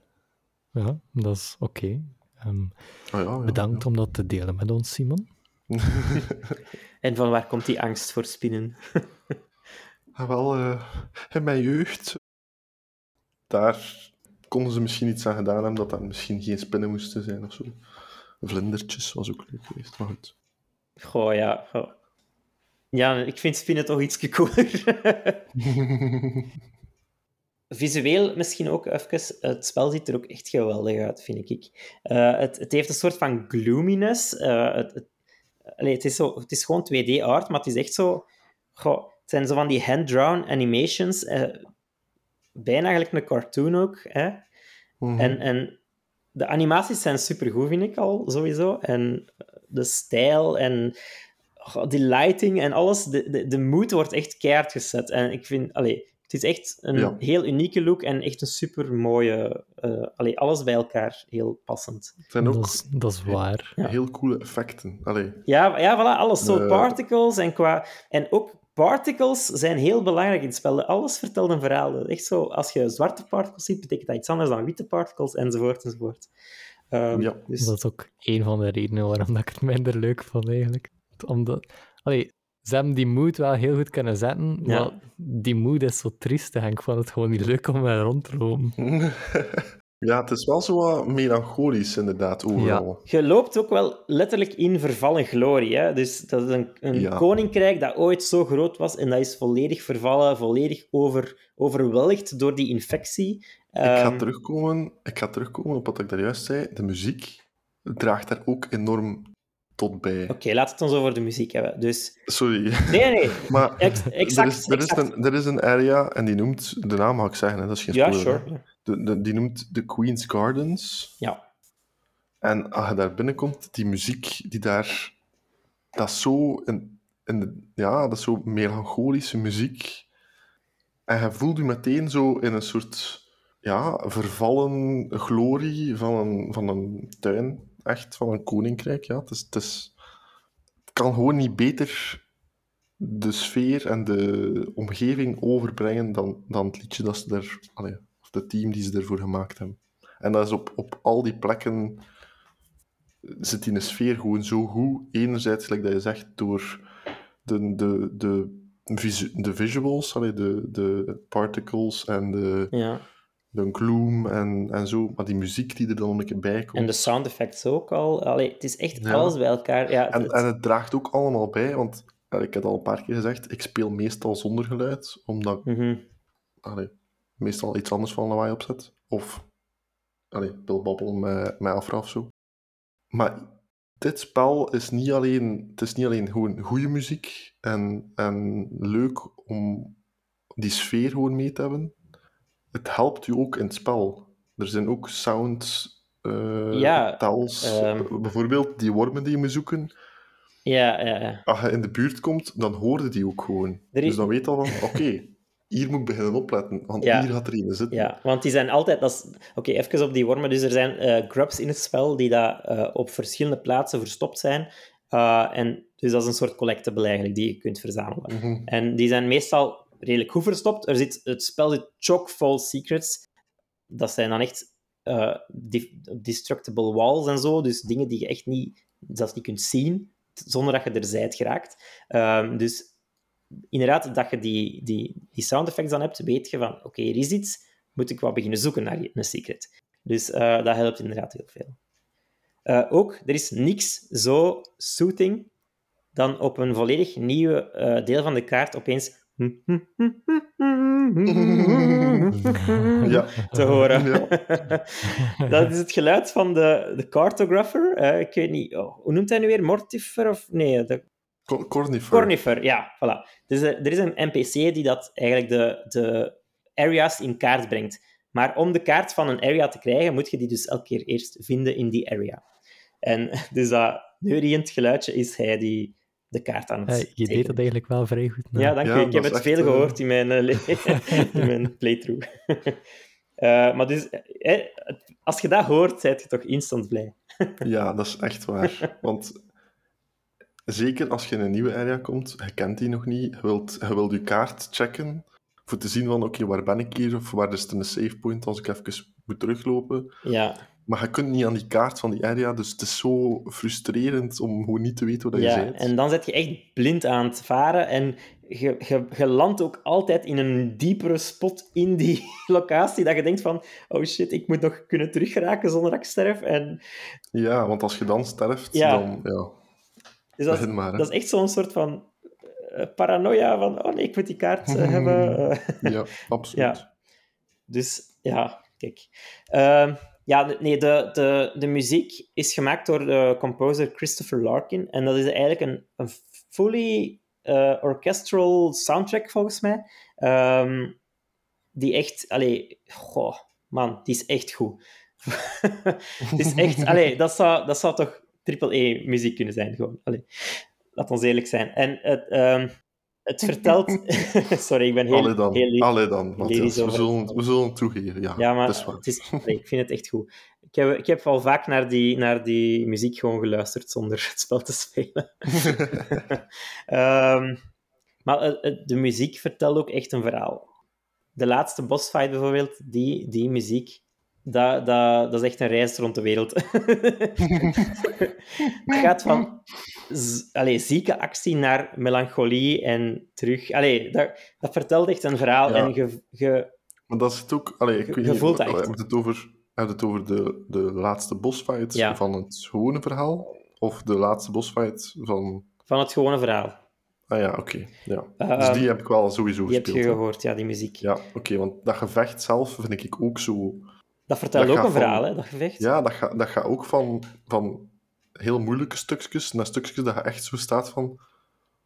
Ja, dat is oké. Ehm, Ah, ja, ja, bedankt om dat te delen met ons, Simon. En van waar komt die angst voor spinnen? Ah, wel, eh, in mijn jeugd, daar konden ze misschien iets aan gedaan hebben dat dat misschien geen spinnen moesten zijn of zo. Vlindertjes was ook leuk geweest, maar goed. Goh, ja. goh. Ja, ik vind spinnen toch iets cooler. Visueel misschien ook even. Het spel ziet er ook echt geweldig uit, vind ik. Eh, het, het heeft een soort van gloominess. Eh, het, het, allee, het, is zo, het is gewoon 2D-art, maar het is echt zo... Goh, het zijn zo van die hand-drawn animations. eh, bijna eigenlijk een cartoon ook. Hè? Mhm. En, en de animaties zijn supergoed, vind ik al, sowieso. En de stijl en die lighting en alles, de, de, de mood wordt echt keihard gezet. En ik vind, allee, het is echt een Ja. heel unieke look en echt een super mooie, allee, alles bij elkaar heel passend. Het zijn ook Dat is, dat is waar. Ja. heel coole effecten. Allee, Ja, ja voilà, alles. Zo Eh. particles en qua... En ook particles zijn heel belangrijk in het spel. Alles vertelt een verhaal. Echt zo, als je zwarte particles ziet, betekent dat iets anders dan witte particles, enzovoort, enzovoort. Ehm, Ja, dus, Dat is ook een van de redenen waarom dat ik het minder leuk vond, eigenlijk. Omdat, allee, ze hebben die mood wel heel goed kunnen zetten, Ja. maar die mood is zo triest. en Ik vond het gewoon niet leuk om er rond te lopen. ja, het is wel zo wat melancholisch, inderdaad, overal. Je loopt ook wel letterlijk in vervallen glorie. Hè? Dus dat is een, een Ja. koninkrijk dat ooit zo groot was en dat is volledig vervallen, volledig over, overweldigd door die infectie. Ik ga, Ehm, terugkomen, ik ga terugkomen op wat ik daar juist zei. De muziek draagt daar ook enorm tot bij. Oké, laten we het ons over de muziek hebben. Dus... Sorry. Nee, nee. Maar Ex- exact, er, is, er, is exact. een, er is een area, en die noemt, de naam mag ik zeggen, hè, dat is geen Ja, spoiler. sure. De, de- die noemt de Queen's Gardens. Ja. En als je daar binnenkomt, die muziek die daar... Dat is zo... Een, een, ja, dat is zo melancholische muziek. En je voelt je meteen zo in een soort... Ja, vervallen glorie van een, van een tuin. Echt, van een koninkrijk. Ja, het, is, het, kan gewoon niet beter de sfeer en de omgeving overbrengen dan, dan het liedje dat ze er... Of de team die ze ervoor gemaakt hebben. En dat is op, op al die plekken zit die sfeer gewoon zo goed. Enerzijds, like dat je zegt, door de, de, de, de visuals, allee, de, de particles en de, ja. De gloom en, en zo. Maar die muziek die er dan een keer bij komt. En de sound effects ook al. Allee, het is echt Ja. alles bij elkaar. Ja, En, het- en het draagt ook allemaal bij, want ik heb het al een paar keer gezegd, ik speel meestal zonder geluid, omdat ik Mhm. allee, meestal iets anders van lawaai opzet. Of allee, wil babbelen met, met Afra of zo. Maar dit spel is niet alleen, het is niet alleen gewoon goede muziek en, en leuk om die sfeer gewoon mee te hebben. Het helpt u ook in het spel. Er zijn ook sounds, Ja, tells. ehm. Bijvoorbeeld die wormen die je moet zoeken. ja, ja, ja. Als je in de buurt komt, dan hoorde die ook gewoon. Is- Dus dan weet je al van, oké, hier moet ik beginnen opletten, want Ja. hier gaat er een zitten. Ja, want die zijn altijd... is- Oké, even op die wormen. Dus er zijn eh, grubs in het spel die daar eh, op verschillende plaatsen verstopt zijn. En dus dat is een soort collectible eigenlijk, die je kunt verzamelen. Mhm. En die zijn meestal redelijk goed verstopt. Er zit, het spel zit chock-full secrets. Dat zijn dan echt eh, destructible walls en zo. Dus dingen die je echt niet, zelfs niet kunt zien, zonder dat je er zijt geraakt. Ehm, dus inderdaad, dat je die, die, die sound effects dan hebt, weet je van, oké, er is iets, moet ik wel beginnen zoeken naar een secret. Dus eh, dat helpt inderdaad heel veel. Eh, ook, er is niks zo soothing dan op een volledig nieuwe eh, deel van de kaart opeens Ja. te horen. Ja. dat is het geluid van de, de cartographer. eh, ik weet niet, oh, hoe noemt hij nu weer? Mortifer? Of, nee, de Cor- Cornifer. Cornifer, ja, voilà. Dus er, er is een NPC die dat eigenlijk de, de areas in kaart brengt. Maar om de kaart van een area te krijgen, moet je die dus elke keer eerst vinden in die area. En dus dat neuriënd geluidje is hij die de kaart aan het Eh, je deed dat eigenlijk wel vrij goed. na. Ja, dank Ja, u. Ik heb het veel eh, gehoord in mijn, eh, in mijn playthrough. Eh, maar dus, eh, als je dat hoort, ben je toch instant blij. Ja, dat is echt waar. Want zeker als je in een nieuwe area komt, je kent die nog niet, je wilt je, wilt je kaart checken voor te zien van, oké, waar ben ik hier? Of waar is er een save point als ik even moet teruglopen? Ja, Maar je kunt niet aan die kaart van die area, dus het is zo frustrerend om gewoon niet te weten waar je ja. bent. en dan zit je echt blind aan het varen en je, je, je landt ook altijd in een diepere spot in die locatie, dat je denkt van, oh shit, ik moet nog kunnen teruggeraken zonder dat ik sterf. En, Ja, want als je dan sterft, Ja. dan... Ja, dus dat, maar. dat is echt zo'n soort van eh, paranoia van, oh nee, ik moet die kaart eh, hebben. Ja, absoluut. Ja. Dus ja, kijk. Ehm, ja, nee, de, de, de muziek is gemaakt door de composer Christopher Larkin. En dat is eigenlijk een, een fully eh, orchestral soundtrack, volgens mij. Ehm, die echt, allee, goh, man, die is echt goed. Het is echt, allee, dat zou, dat zou toch triple-E-muziek kunnen zijn, gewoon. Allee, laat ons eerlijk zijn. En het, ehm, het vertelt... Sorry, ik ben heel... Allee dan, heel allee dan, Matthias. We zullen, we zullen het toegeven, ja. Ja, maar dat is waar. het is, nee, ik vind het echt goed. Ik heb, ik heb al vaak naar die, naar die muziek gewoon geluisterd zonder het spel te spelen. Ehm, maar het- het- de muziek vertelt ook echt een verhaal. De laatste bossfight bijvoorbeeld, die, die muziek, dat, dat, dat is echt een reis rond de wereld. het gaat van allee, zieke actie naar melancholie en terug. Allee, dat, dat vertelt echt een verhaal. Ja. En je, je, Maar dat is het ook... Allee, ik Je- weet je niet, echt. hebben het over, hebben het over de, de laatste bossfight Ja. van het gewone verhaal? Of de laatste bossfight van... van het gewone verhaal. Ah ja, oké. Ja. Dus die heb ik wel sowieso Die heb je gespeeld. hè. gehoord, ja, die muziek. Ja, oké, want dat gevecht zelf vind ik ook zo... Dat vertelt Dat ook een verhaal, hè, dat gevecht. Ja, dat gaat dat gaat ook van, van heel moeilijke stukjes naar stukjes dat je echt zo staat van...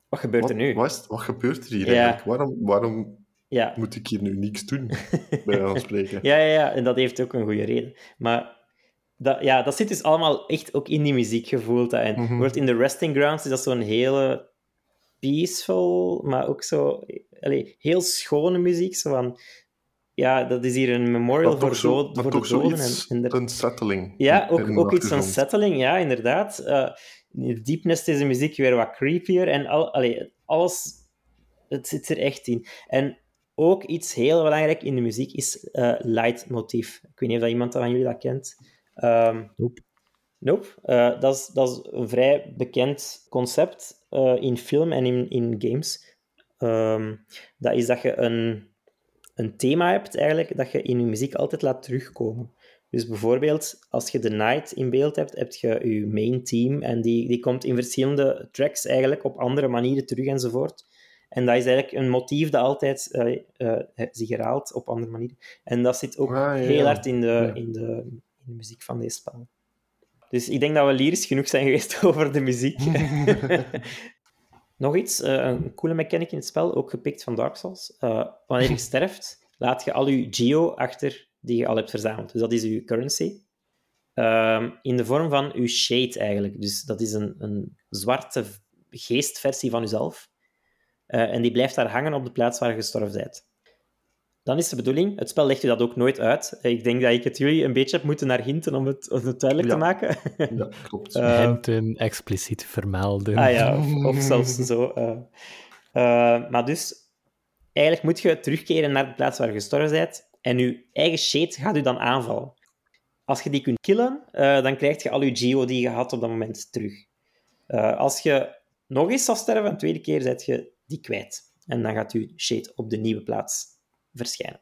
Wat gebeurt Wat, er nu? wat, is wat gebeurt er hier Ja. eigenlijk? Waarom, waarom Ja. moet ik hier nu niks doen? Bij van spreken. Ja, ja, ja, en dat heeft ook een goede reden. Maar dat, ja, dat zit dus allemaal echt ook in die muziek gevoeld. hè. En Mhm. bijvoorbeeld in de Resting Grounds is dat zo'n hele peaceful, maar ook zo allee, heel schone muziek. Zo van, ja, dat is hier een memorial Maar voor, toch, zo, dood, voor de doden. En, een settling. Ja, ook, ook iets van settling, ja, inderdaad. Eh in is de muziek weer wat creepier en al, allee, alles, het zit er echt in. En ook iets heel belangrijk in de muziek is eh leidmotief. Ik weet niet of dat iemand van jullie dat kent. Ehm Nope. Nope. Eh, dat, is, dat is een vrij bekend concept eh, in film en in, in games. Ehm, dat is dat je een, een thema hebt, eigenlijk, dat je in je muziek altijd laat terugkomen. Dus bijvoorbeeld, als je de Night in beeld hebt, heb je je main team en die, die komt in verschillende tracks eigenlijk op andere manieren terug enzovoort. En dat is eigenlijk een motief dat altijd eh, eh, zich herhaalt op andere manieren. En dat zit ook Ah, ja, heel hard in de, Ja. in, de, in de muziek van deze spel. Dus ik denk dat we lyrisch genoeg zijn geweest over de muziek. Nog iets, eh, een coole mechanic in het spel, ook gepikt van Dark Souls. Eh, wanneer je sterft, laat je al je geo achter die je al hebt verzameld. Dus dat is je currency. Ehm, in de vorm van je shade eigenlijk. Dus dat is een, een zwarte geestversie van jezelf. Eh, en die blijft daar hangen op de plaats waar je gestorven bent. Dan is de bedoeling, het spel legt je dat ook nooit uit. Eh, Ik denk dat ik het jullie een beetje heb moeten naar hinten om het, om het duidelijk Ja. te maken. Ja, klopt. Eh, Hinten, expliciet vermelden. Ah ja, of, of zelfs zo. eh. Eh, maar dus, eigenlijk moet je terugkeren naar de plaats waar je gestorven bent en je eigen shade gaat u dan aanvallen. als je die kunt killen, eh, dan krijg je al je geo die je had op dat moment terug. Eh, als je nog eens zou sterven, een tweede keer, zet je die kwijt. En dan gaat je shade op de nieuwe plaats verschijnen.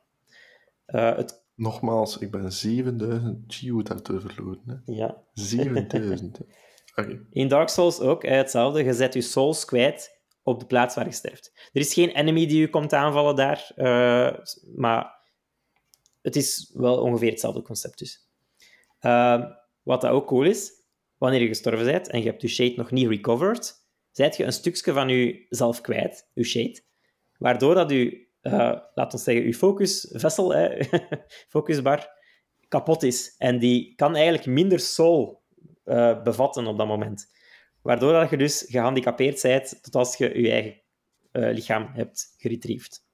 Eh, het, Nogmaals, ik ben 7000 Geo daardoor verloren. Hè. ja. 7000. hè. Oké. In Dark Souls ook eh, hetzelfde. Je zet je souls kwijt op de plaats waar je sterft. Er is geen enemy die je komt aanvallen daar, eh, maar het is wel ongeveer hetzelfde concept dus. Ehm, wat dat ook cool is, wanneer je gestorven bent en je hebt je shade nog niet recovered, zijt je een stukje van jezelf kwijt, je shade, waardoor dat je, eh laat ons zeggen, je focus vessel, hè, focusbar, kapot is. En die kan eigenlijk minder soul eh, bevatten op dat moment. Waardoor dat je dus gehandicapeerd bent tot als je je eigen eh, lichaam hebt geretrieved.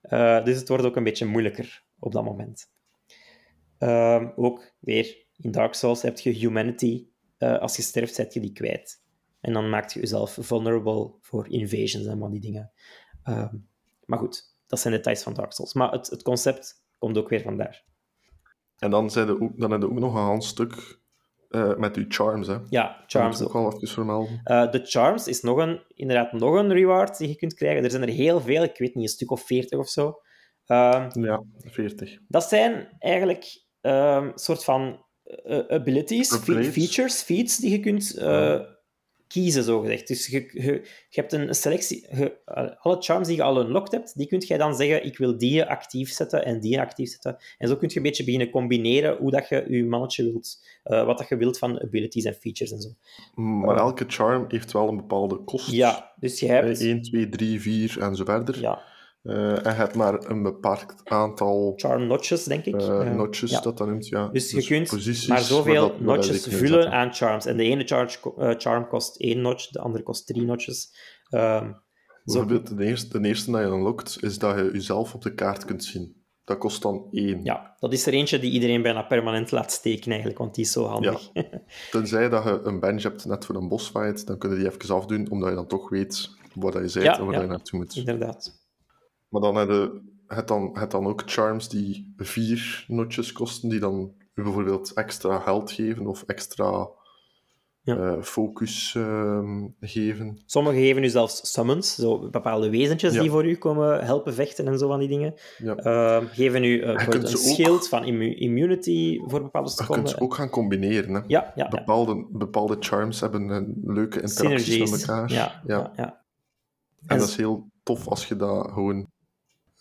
Eh, dus het wordt ook een beetje moeilijker op dat moment. Ehm, ook weer in Dark Souls heb je humanity. Eh, als je sterft, zet je die kwijt. En dan maak je jezelf vulnerable voor invasions en van die dingen. Ehm, maar goed, dat zijn details van Dark Souls. Maar het, het concept komt ook weer vandaar. En dan, zijn er ook, dan heb je ook nog een hand stuk eh, met je charms. Hè. Ja, Dat charms ik ook wel even vermelden. Eh, de charms is nog een, inderdaad nog een reward die je kunt krijgen. Er zijn er heel veel, ik weet niet, een stuk of veertig of zo. Ehm, Ja, 40. dat zijn eigenlijk een soort van eh, abilities, fe- features, feats die je kunt kiezen, zogezegd. Dus je, je, je hebt een selectie... je- alle charms die je al unlocked hebt, die kun je dan zeggen, ik wil die actief zetten en die actief zetten. En zo kun je een beetje beginnen combineren hoe dat je je mannetje wilt, eh, wat dat je wilt van abilities en features en zo. Maar elke charm heeft wel een bepaalde kost. Ja, dus je hebt... 1, 2, 3, 4 en zo verder. Ja, Eh, en je hebt maar een bepaald aantal charm notches, denk ik. eh, Eh, notches, ja. dat dat noemt. Ja. Dus je kunt posities maar zoveel dat notches kunt vullen aan charms. En de ene charge, eh, charm kost één notch, de andere kost drie notches. Ehm, zo, Bijvoorbeeld, de eerste, de eerste dat je unlockt, is dat je jezelf op de kaart kunt zien. Dat kost dan één. ja, dat is er eentje die iedereen bijna permanent laat steken, eigenlijk, want die is zo handig. Tenzij dat je een bench hebt net voor een bossfight, dan kun je die even afdoen, omdat je dan toch weet waar je bent Ja, en waar ja. je naartoe moet. Inderdaad. Maar dan heb je het dan, het dan ook charms die vier notches kosten, die dan bijvoorbeeld extra geld geven of extra Ja. eh, focus ehm, geven. Sommigen geven u zelfs summons, zo bepaalde wezentjes Ja. die voor u komen helpen vechten en zo van die dingen. Ja. Ehm, geven u eh, kunt een ook- schild van immu- immunity voor bepaalde Je kunt seconden. ze ook gaan combineren. Hè. Ja. Bepaalde, bepaalde charms hebben een leuke interacties Synergies. met elkaar. Ja, ja. En En dat is heel tof als je dat gewoon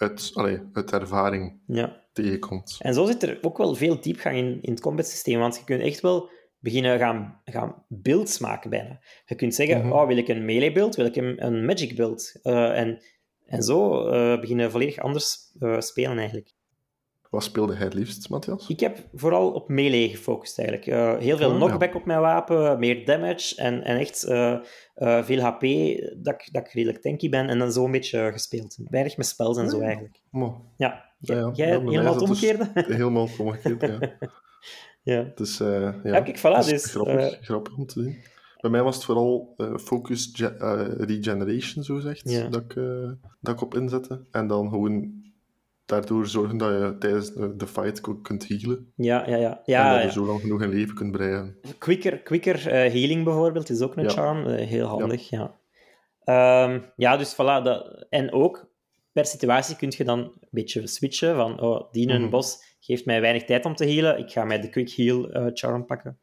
uit, allee, uit ervaring ja. tegenkomt. En zo zit er ook wel veel diepgang in, in het combat systeem, want je kunt echt wel beginnen gaan, gaan builds maken bijna. Je kunt zeggen, Mhm. oh, wil ik een melee build, wil ik een, een magic build? Eh, en, en zo eh, beginnen volledig anders eh, spelen eigenlijk. Wat speelde hij het liefst, Matthias? Ik heb vooral op melee gefocust eigenlijk. Eh, heel veel Oh, ja. knockback op mijn wapen, meer damage en, en echt eh, eh, veel HP, dat ik, dat ik redelijk tanky ben en dan zo een beetje gespeeld. Weinig met spells en zo Ja. eigenlijk. Maar, Ja, ja, ja. jij helemaal het dus omgekeerde? helemaal het omgekeerd, ja. ja. Dus, ja. Kijk, voilà, dus, grappig, grappig om te zien. Bij mij was het vooral eh, focus ge- regeneration, zo zegt, Ja. dat, ik, dat ik op inzette. En dan gewoon daardoor zorgen dat je tijdens de, fight kunt healen. Ja, ja, ja. en ja, dat je ja. zo lang genoeg in leven kunt breien. Quicker, quicker eh, healing bijvoorbeeld is ook een Ja. charm. Eh, heel handig, ja. Ehm, ja, dus voilà. Dat, en ook per situatie kun je dan een beetje switchen van oh, die een Mhm. bos geeft mij weinig tijd om te healen. Ik ga mij de quick heal eh, charm pakken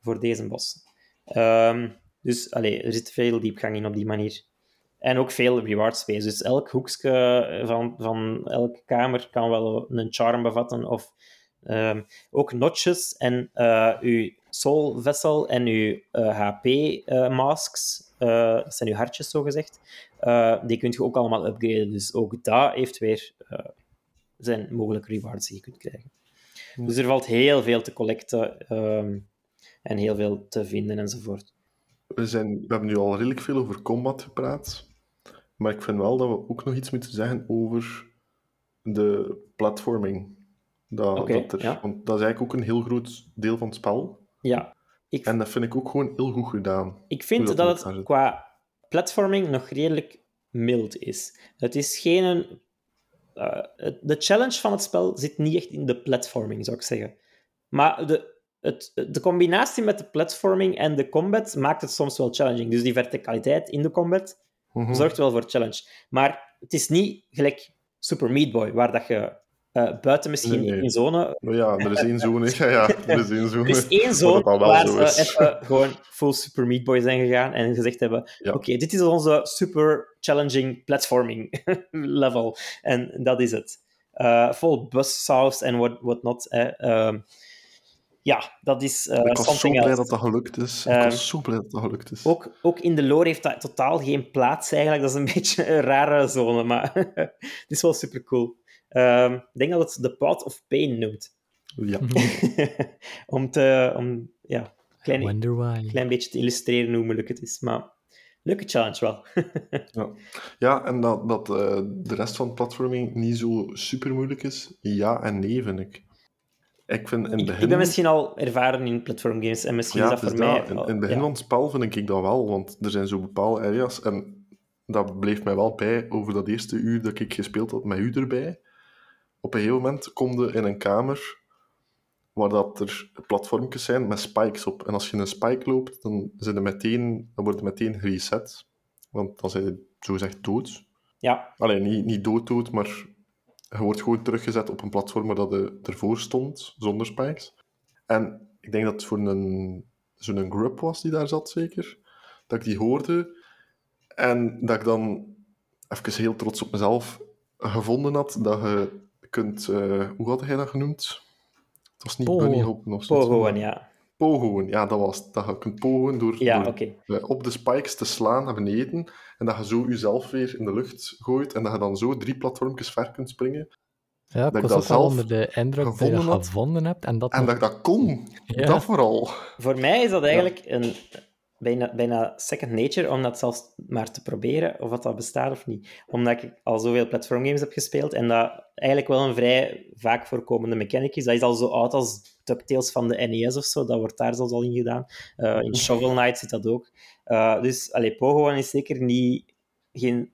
voor deze bos. Ehm, dus allee, er zit veel diepgang in op die manier. En ook veel reward space. Dus elk hoekje van, van elke kamer kan wel een charm bevatten. Of ehm, ook notches en eh, uw soul vessel en uw HP masks. eh, dat zijn uw hartjes zo gezegd. Eh, die kun je ook allemaal upgraden. Dus ook dat heeft weer eh, zijn mogelijke rewards die je kunt krijgen. Dus er valt heel veel te collecten ehm, en heel veel te vinden enzovoort. We, zijn, we hebben nu al redelijk veel over combat gepraat. Maar ik vind wel dat we ook nog iets moeten zeggen over de platforming. Dat, dat er, ja. Want dat is eigenlijk ook een heel groot deel van het spel. Ja, ik, En dat vind ik ook gewoon heel goed gedaan. ik vind dat, het qua platforming nog redelijk mild is. Het is geen... een- het- de challenge van het spel zit niet echt in de platforming, zou ik zeggen. Maar de, het, de combinatie met de platforming en de combat maakt het soms wel challenging. Dus die verticaliteit in de combat Mhm. zorgt wel voor challenge. Maar het is niet gelijk Super Meat Boy, waar dat je eh, buiten misschien Nee, nee. in zone... Ja, er is één zone. Ja, ja, er is één zone. Er is één Waar zone waar zo ze even gewoon full Super Meat Boy zijn gegaan en gezegd hebben Ja. oké, dit is onze super challenging platforming level. En dat is het. Eh, vol buzzsaws en what, what not. Ja, dat is eh Ik was zo blij else. dat dat gelukt is. Ik Ehm, was zo blij dat dat gelukt is. Ook, ook in de lore heeft dat totaal geen plaats eigenlijk. Dat is een beetje een rare zone, maar het is wel super cool. Ehm, ik denk dat het de Path of Pain noemt. Ja. om te, om, ja, klein, Wonder why. klein beetje te illustreren hoe moeilijk het is. Maar leuke challenge wel. Ja, ja en dat, dat eh, de rest van het platforming niet zo super moeilijk is, ja en nee, vind ik. Ik vind in het ik, begin... ik ben misschien al ervaren in platformgames en misschien ja, is dat het voor mij... In, in het begin ja. van het spel vind ik dat wel, want er zijn zo bepaalde areas en dat bleef mij wel bij over dat eerste uur dat ik gespeeld had met u erbij. Op een gegeven moment kom je in een kamer waar dat er platformjes zijn met spikes op. En als je een spike loopt, dan, zijn meteen, dan wordt je meteen gereset. Want dan zijn je zogezegd dood. ja, Alleen niet, niet dood dood, maar je wordt gewoon teruggezet op een platform waar dat ervoor stond, zonder spikes. En ik denk dat het voor een, zo'n grub was die daar zat, zeker. Dat ik die hoorde. En dat ik dan, even heel trots op mezelf, gevonden had dat je kunt... eh, hoe had hij dat genoemd? Het was niet bunny hoppen of zo. Pogoen, ja. Pogoen, ja, dat was het. Dat je kunt pogoen door, Ja, door eh, op de spikes te slaan naar beneden en dat je zo jezelf weer in de lucht gooit en dat je dan zo drie platformpjes ver kunt springen. Ja, dat ik was dat zelf onder de indruk dat je gevonden dat gevonden hebt. En dat En nog- dat ik dat kon. Ja. Dat vooral. Voor mij is dat eigenlijk een, bijna, bijna second nature om dat zelfs maar te proberen, of dat, dat bestaat of niet. Omdat ik al zoveel platformgames heb gespeeld en dat eigenlijk wel een vrij vaak voorkomende mechanic is. Dat is al zo oud als DuckTales van de NES of zo. Dat wordt daar zelfs al in gedaan. Eh, in Shovel Knight zit dat ook. Eh, dus allee, Pogo is zeker niet, geen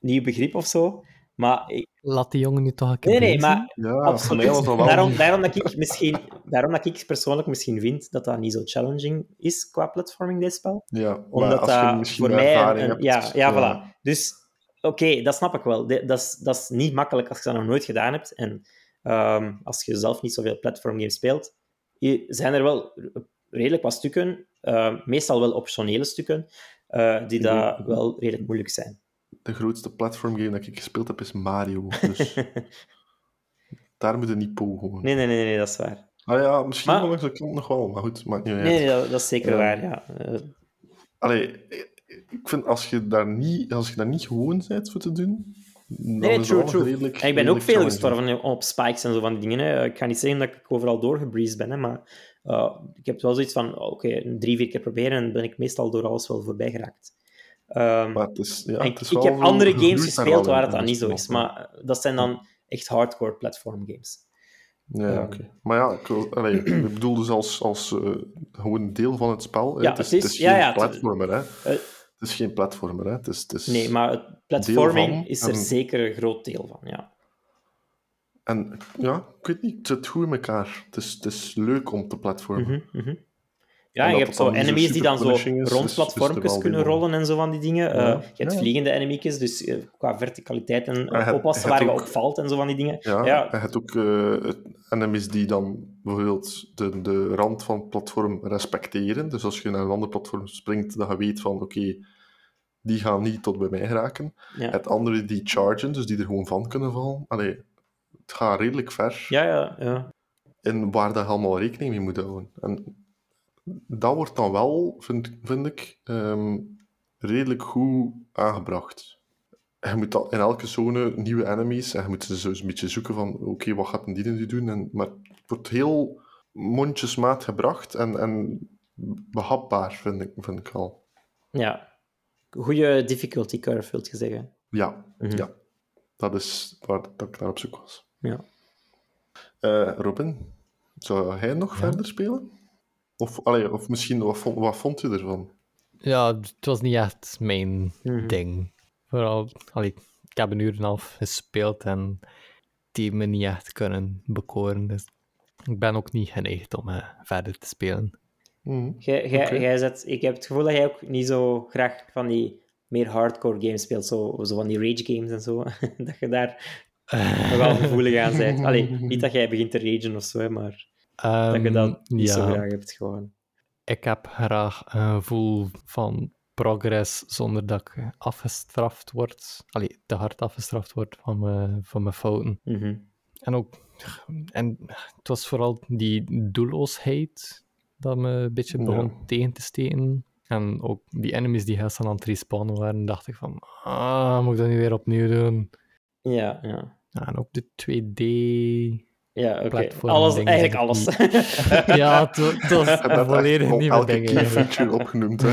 nieuw begrip of zo. Maar ik- Laat die jongen nu toch een keer nee, nee, maar Ja, Absoluut. Daarom, daarom, dat ik misschien, daarom dat ik persoonlijk misschien vind dat dat niet zo challenging is qua platforming, dit spel. Ja, Omdat als je dat misschien voor mij... Een, ervaring een- hebt... ja, ja, voilà. Dus, oké, dat snap ik wel. De- Dat is, dat is niet makkelijk als je dat nog nooit gedaan hebt. En ehm, als je zelf niet zoveel platformgames speelt, je- zijn er wel redelijk wat stukken, eh, meestal wel optionele stukken, eh, die daar wel redelijk moeilijk zijn. De grootste platformgame dat ik gespeeld heb is Mario. Dus daar moet je niet pogen. Nee, nee, nee, nee, dat is waar. Ah ja, misschien Maar- wel langs de kant nog wel, maar goed, maakt niet uit. Nee, dat, dat is zeker Ja. waar, ja. Eh, Allee, ik vind als je daar niet, als je daar niet gewoon bent voor te doen, Nee, true, true. redelijk En ik ben ook veel gestorven op spikes en zo van die dingen. Hè. Ik ga niet zeggen dat ik overal doorgebreezed ben, hè, maar uh, ik heb wel zoiets van, oké, okay, drie, vier keer proberen en dan ben ik meestal door alles wel voorbij geraakt. Um, Maar het is, ja, het is ik wel heb andere games gespeeld waar het dan niet zo is, maar dat zijn dan echt hardcore platform games. Ja, Ehm. oké. Maar ja, ik, allee, ik bedoel dus als, als eh, gewoon deel van het spel. Ja, het, is, het is- het is ja, geen ja, platformer, hè. Eh, Het is geen platformer, hè. Het is, het is... nee, maar het platforming van is er en- zeker een groot deel van, ja. En ja, ik weet niet, het zit goed in elkaar. Het is, het is leuk om te platformen. Mhm, mhm. Ja, En en je hebt zo dan enemies die dan zo rond platformpjes kunnen rollen en zo van die dingen. Eh, je hebt Ja. vliegende enemy's, dus eh, qua verticaliteit en oppassen waar je op ook- valt en zo van die dingen. Ja, Ja. en je hebt ook eh, enemies die dan bijvoorbeeld de, de rand van het platform respecteren. Dus als je naar een ander platform springt, dat je weet van oké, die gaan niet tot bij mij geraken. Ja. Het andere die chargen, dus die er gewoon van kunnen vallen. Allee, het gaat redelijk ver Ja, ja, ja. in waar dat je allemaal rekening mee moet houden. En dat wordt dan wel, vind, vind ik, ehm, redelijk goed aangebracht. Je moet dan in elke zone nieuwe enemies en je moet ze zo een beetje zoeken van oké, wat gaat een die nu doen? En, maar het wordt heel mondjesmaat gebracht en, en behapbaar, vind ik, vind ik al. ja. Goede difficulty curve, wilt je zeggen. Ja, Mhm. ja. Dat is waar dat ik naar op zoek was. Ja. Eh, Robin, zou hij nog verder spelen? Of, allee, of misschien, wat vond, wat vond u ervan? Ja, het was niet echt mijn Mhm. ding. Vooral, allee, ik heb een uur en een half gespeeld en die me niet echt kunnen bekoren. Dus ik ben ook niet geneigd om eh, verder te spelen. Mhm. Jij, jij, zet, ik heb het gevoel dat jij ook niet zo graag van die meer hardcore games speelt, zo, zo van die rage games en zo. dat je daar nogal gevoelig aan bent. Allee, niet dat jij begint te ragen of zo, hè, maar dat je dat Ehm, niet zo ja. graag hebt gewoon. Ik heb graag een gevoel van progress zonder dat ik afgestraft word. Allee, te hard afgestraft word van mijn, van mijn fouten. Mhm. En ook, en het was vooral die doelloosheid dat me een beetje Ja. begon tegen te steken. En ook die enemies die heel snel aan het respawnen waren, dacht ik van, ah, moet ik dat nu weer opnieuw doen? Ja. Ja, en ook de 2D... Ja, oké. Alles, dingen eigenlijk alles. Ja, het wa- het was En dat volledig nieuwe eigenlijk. feature opgenoemd.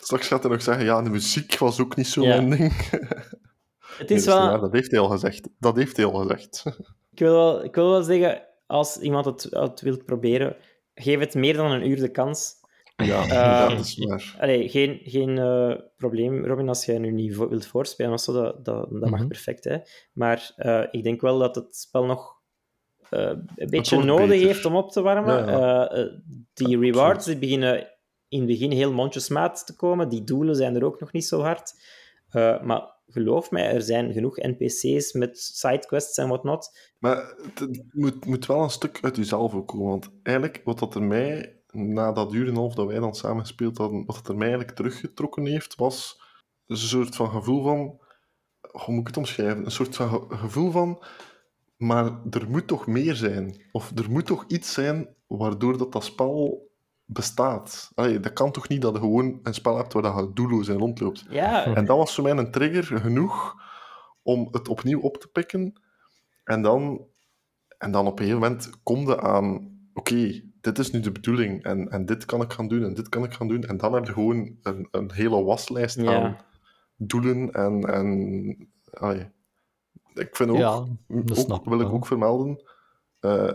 Straks gaat hij nog zeggen, ja, de muziek was ook niet zo Ja. mijn ding. het Nee, is dat, wel... waar, dat heeft hij al gezegd. Dat heeft hij al gezegd. Ik wil, wel, ik wil wel zeggen, als iemand het, het wilt proberen, geef het meer dan een uur de kans. Ja, ja dat is waar. Allee, geen, geen eh, probleem, Robin, als jij nu niet vo- wilt voorspelen zo, dat, dat, dat mag Mhm. perfect. Hè? Maar eh, ik denk wel dat het spel nog een beetje nodig beter. heeft om op te warmen. Ja, ja. Die rewards die beginnen in het begin heel mondjesmaat te komen. Die doelen zijn er ook nog niet zo hard. Maar geloof mij, er zijn genoeg NPC's met sidequests en whatnot. Maar het het moet, moet wel een stuk uit jezelf ook komen. Want eigenlijk, wat dat er mij, na dat uur en een half dat wij dan samen gespeeld hadden, wat dat er mij eigenlijk teruggetrokken heeft, was een soort van gevoel van... Hoe moet ik het omschrijven? Een soort van ge- gevoel van... Maar er moet toch meer zijn? Of er moet toch iets zijn waardoor dat, dat spel bestaat? Allee, dat kan toch niet dat je gewoon een spel hebt waar dat je doelloos in rondloopt? Ja, En dat was voor mij een trigger genoeg om het opnieuw op te pikken. En dan, en dan op een gegeven moment kom je aan, oké, dit is nu de bedoeling en, en dit kan ik gaan doen en dit kan ik gaan doen. En dan heb je gewoon een, een hele waslijst Ja. aan doelen en... en allee. Ik vind ook, Ja, ook ik wil ik ook vermelden, eh,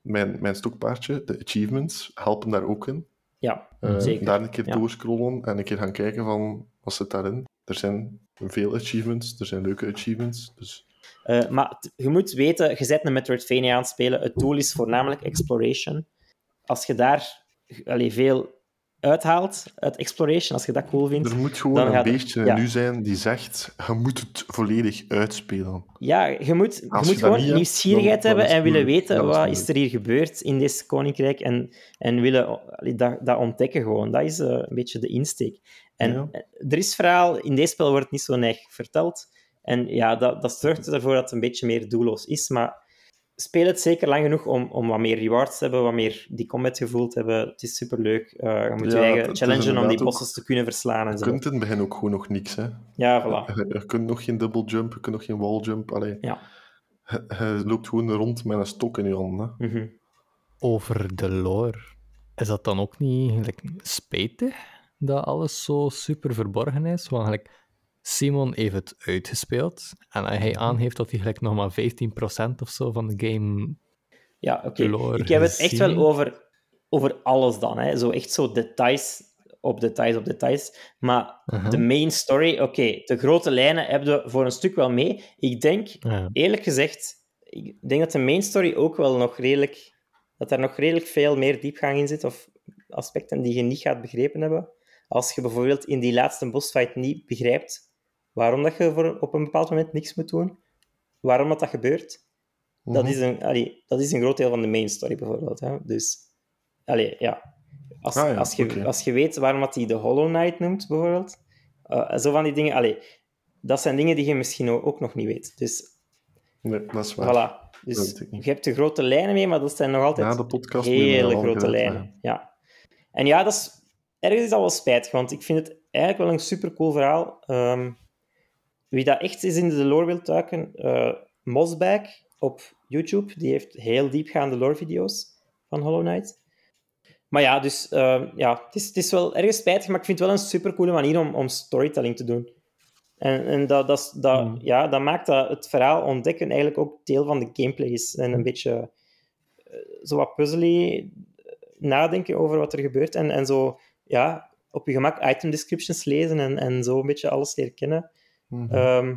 mijn, mijn stokpaardje, de achievements, helpen daar ook in. ja Eh, zeker. Daar een keer Ja. doorscrollen en een keer gaan kijken van wat zit daarin. Er zijn veel achievements, er zijn leuke achievements. Dus Eh, maar je moet weten, je zet een Metroidvania aan het spelen. Het doel is voornamelijk exploration. Als je daar allee, veel uithaalt uit exploration, als je dat cool vindt, er moet gewoon een beestje in ja. u zijn die zegt, je moet het volledig uitspelen. ja, je moet, je moet je gewoon hebt, nieuwsgierigheid hebben en willen weten is wat is er hier gebeurd in dit koninkrijk en, en willen allee, dat, dat ontdekken gewoon. Dat is eh, een beetje de insteek. En Ja. er is verhaal, in deze spel wordt het niet zo neig verteld. En ja, dat, dat zorgt ervoor dat het een beetje meer doelloos is, maar speel het zeker lang genoeg om, om wat meer rewards te hebben, wat meer die combat gevoel te hebben. Het is superleuk. Eh je moet Ja, je eigen challengen om die bosses te kunnen verslaan en Je zo. kunt in het begin ook gewoon nog niks. Hè. Ja, voilà. Je, je kunt nog geen double jump, je kunt nog geen wall jump. Allee, Ja. je, je loopt gewoon rond met een stok in je handen. Hè. Mhm. Over de lore, is dat dan ook niet like, spijtig dat alles zo super verborgen is? Want like, Simon heeft het uitgespeeld en hij aangeeft dat hij gelijk nog maar 15% of zo van de game... Ja, oké. Ik heb het echt wel over, over alles dan. Hè. Zo echt zo details op details op details. Maar Uh-huh. de main story, oké, de grote lijnen hebben we voor een stuk wel mee. Ik denk, eerlijk gezegd, ik denk dat de main story ook wel nog redelijk... Dat er nog redelijk veel meer diepgang in zit, of aspecten die je niet gaat begrepen hebben. Als je bijvoorbeeld in die laatste bossfight niet begrijpt waarom dat je voor op een bepaald moment niks moet doen, waarom dat, dat gebeurt, dat, Mhm. is een, allee, dat is een groot deel van de main story, bijvoorbeeld. Hè? Dus, allee, ja. Als, Ah ja, als, je, als je weet waarom dat hij de Hollow Knight noemt, bijvoorbeeld, eh, zo van die dingen, allee, dat zijn dingen die je misschien ook nog niet weet. Dus, Nee, dat is waar. voilà. Dus je hebt de grote lijnen mee, maar dat zijn nog altijd de podcast hele grote lijnen. Ja. En ja, dat is, ergens is dat wel spijtig, want ik vind het eigenlijk wel een supercool verhaal. Ehm, wie dat echt is in de lore wil duiken, eh Mosbag op YouTube, die heeft heel diepgaande lore-video's van Hollow Knight. Maar ja, dus ehm, ja, het is, het is wel ergens spijtig, maar ik vind het wel een supercoole manier om, om storytelling te doen. En, en dat, dat, dat, Mm. ja, dat maakt dat het verhaal ontdekken eigenlijk ook deel van de gameplay is. En een beetje eh, zo wat puzzely nadenken over wat er gebeurt. En, en zo, ja, op je gemak item descriptions lezen en, en zo een beetje alles leren kennen. Mhm. Ehm,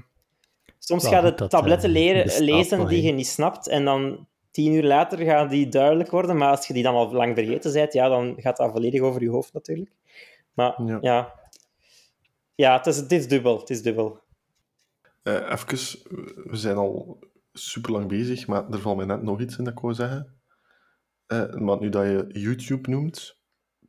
Soms Ja, ga je tabletten eh, leren, bestaat lezen die je niet snapt en dan tien uur later gaan die duidelijk worden, maar als je die dan al lang vergeten bent, ja, dan gaat dat volledig over je hoofd natuurlijk. Maar Ja. ja, ja. het, is, het is dubbel. Het is dubbel. Eh even, we zijn al super lang bezig, maar er valt mij net nog iets in dat ik wou zeggen. Eh, maar nu dat je YouTube noemt,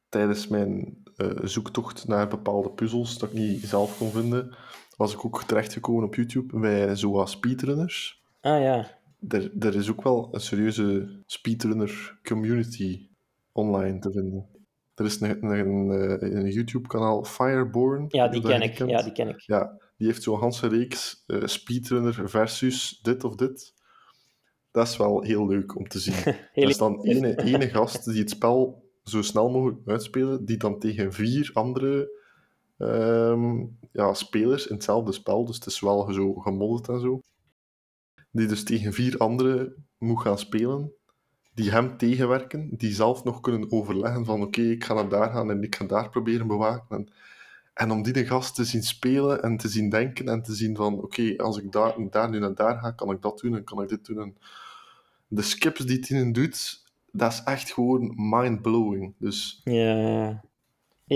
tijdens mijn eh, zoektocht naar bepaalde puzzels dat ik niet zelf kon vinden, was ik ook terechtgekomen op YouTube bij zoals speedrunners. Ah ja. Er, er is ook wel een serieuze speedrunner community online te vinden. Er is een, een, eh, een YouTube-kanaal, Fireborn. Ja, die ken ik. kent. Ja, die ken ik. Ja, die heeft zo'n ganse reeks eh, speedrunner versus dit of dit. Dat is wel heel leuk om te zien. Er is dan ene, ene gast die het spel zo snel mogelijk uitspelen, die dan tegen vier andere ehm, ja, spelers in hetzelfde spel, dus het is wel zo gemodderd en zo, die dus tegen vier anderen moet gaan spelen, die hem tegenwerken, die zelf nog kunnen overleggen van oké, ik ga naar daar gaan en ik ga daar proberen bewaken. En, en om die gast te zien spelen en te zien denken en te zien van oké, als ik daar, daar nu naar daar ga, kan ik dat doen en kan ik dit doen. En de skips die hij doet, dat is echt gewoon mind-blowing. Dus Ja, ja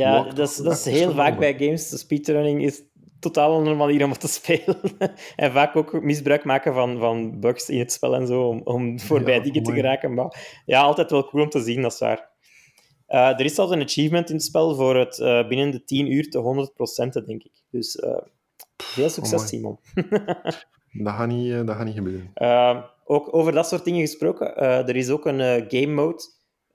Wat- dat is, dat is heel vaak bij games. De speedrunning is totaal een manier om het te spelen. en vaak ook misbruik maken van, van bugs in het spel en zo, om, om voorbij Ja, dingen te geraken. Maar ja, altijd wel cool om te zien, dat is waar. Eh, er is zelfs een achievement in het spel voor het eh, binnen de 10 uur te 100% denk ik. Dus eh, veel succes, amai. Simon. dat gaat niet, dat gaat niet gebeuren. Ook over dat soort dingen gesproken, er is ook een game mode.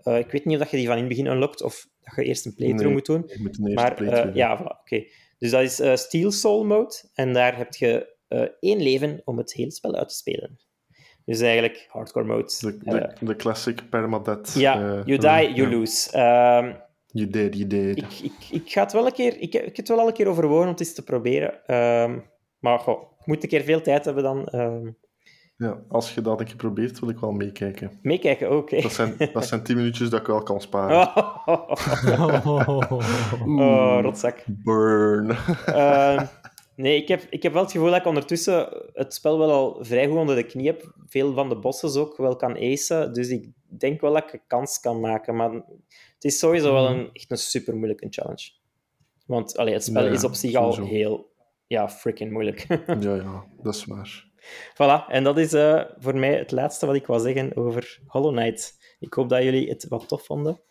Ik weet niet of dat je die van in het begin unlockt of dat je eerst een playthrough Nee. moet doen. Je moet een eerste Maar playthrough eh, doen. ja, voilà, oké. Dus dat is eh, Steel Soul mode. En daar heb je eh, één leven om het hele spel uit te spelen. Dus eigenlijk hardcore mode. De, de, de classic permadeath. ja, you die, you lose. Ehm, You did, you did. ik, ik, ik ga het wel een keer... Ik, heb- ik heb het wel al een keer overwogen om het eens te proberen. Ehm, maar goh, ik moet een keer veel tijd hebben dan. Ehm, Ja, als je dat een keer probeert, wil ik wel meekijken. meekijken, oké. Dat zijn, dat zijn tien minuutjes dat ik wel kan sparen. oh, rotzak. Burn. Ehm, nee, ik heb, ik heb wel het gevoel dat ik ondertussen het spel wel al vrij goed onder de knie heb. Veel van de bosses ook wel kan acen. Dus ik denk wel dat ik een kans kan maken. Maar het is sowieso wel een, echt een super moeilijke challenge. Want allee, het spel Ja, is op zich al sowieso. heel ja, freaking moeilijk. ja, ja, dat is waar. Voilà, en dat is eh, voor mij het laatste wat ik wou zeggen over Hollow Knight. Ik hoop dat jullie het wat tof vonden.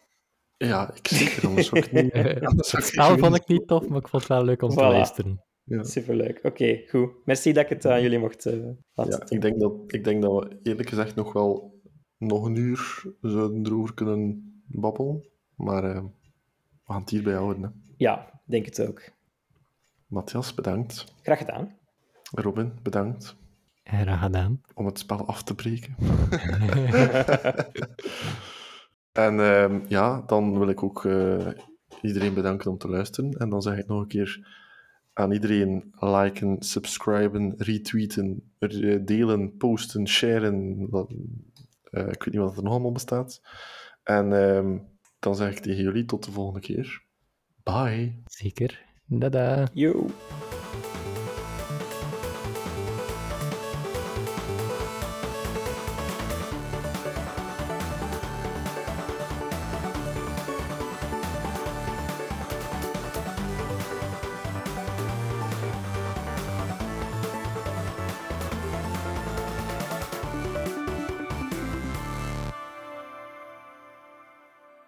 Ja, ik zeker, anders het niet... Eh, Het ik spel vond ik niet tof, maar ik vond het wel leuk om te luisteren. Ja. Superleuk. Oké, goed. Merci dat ik het aan jullie mocht eh, laten Ja, ik denk, dat, ik denk dat we eerlijk gezegd nog wel nog een uur zouden erover kunnen babbelen. Maar eh, we gaan het hierbij houden. Hè. Ja, denk het ook. Matthias, bedankt. Graag gedaan. Robin, bedankt Graag gedaan. om het spel af te breken. en ehm, ja, dan wil ik ook eh, iedereen bedanken om te luisteren. En dan zeg ik nog een keer aan iedereen liken, subscriben, retweeten, er- delen, posten, sharen. Wat, eh, ik weet niet wat er nog allemaal bestaat. En ehm, dan zeg ik tegen jullie tot de volgende keer. Bye. Zeker. Dada. Yo.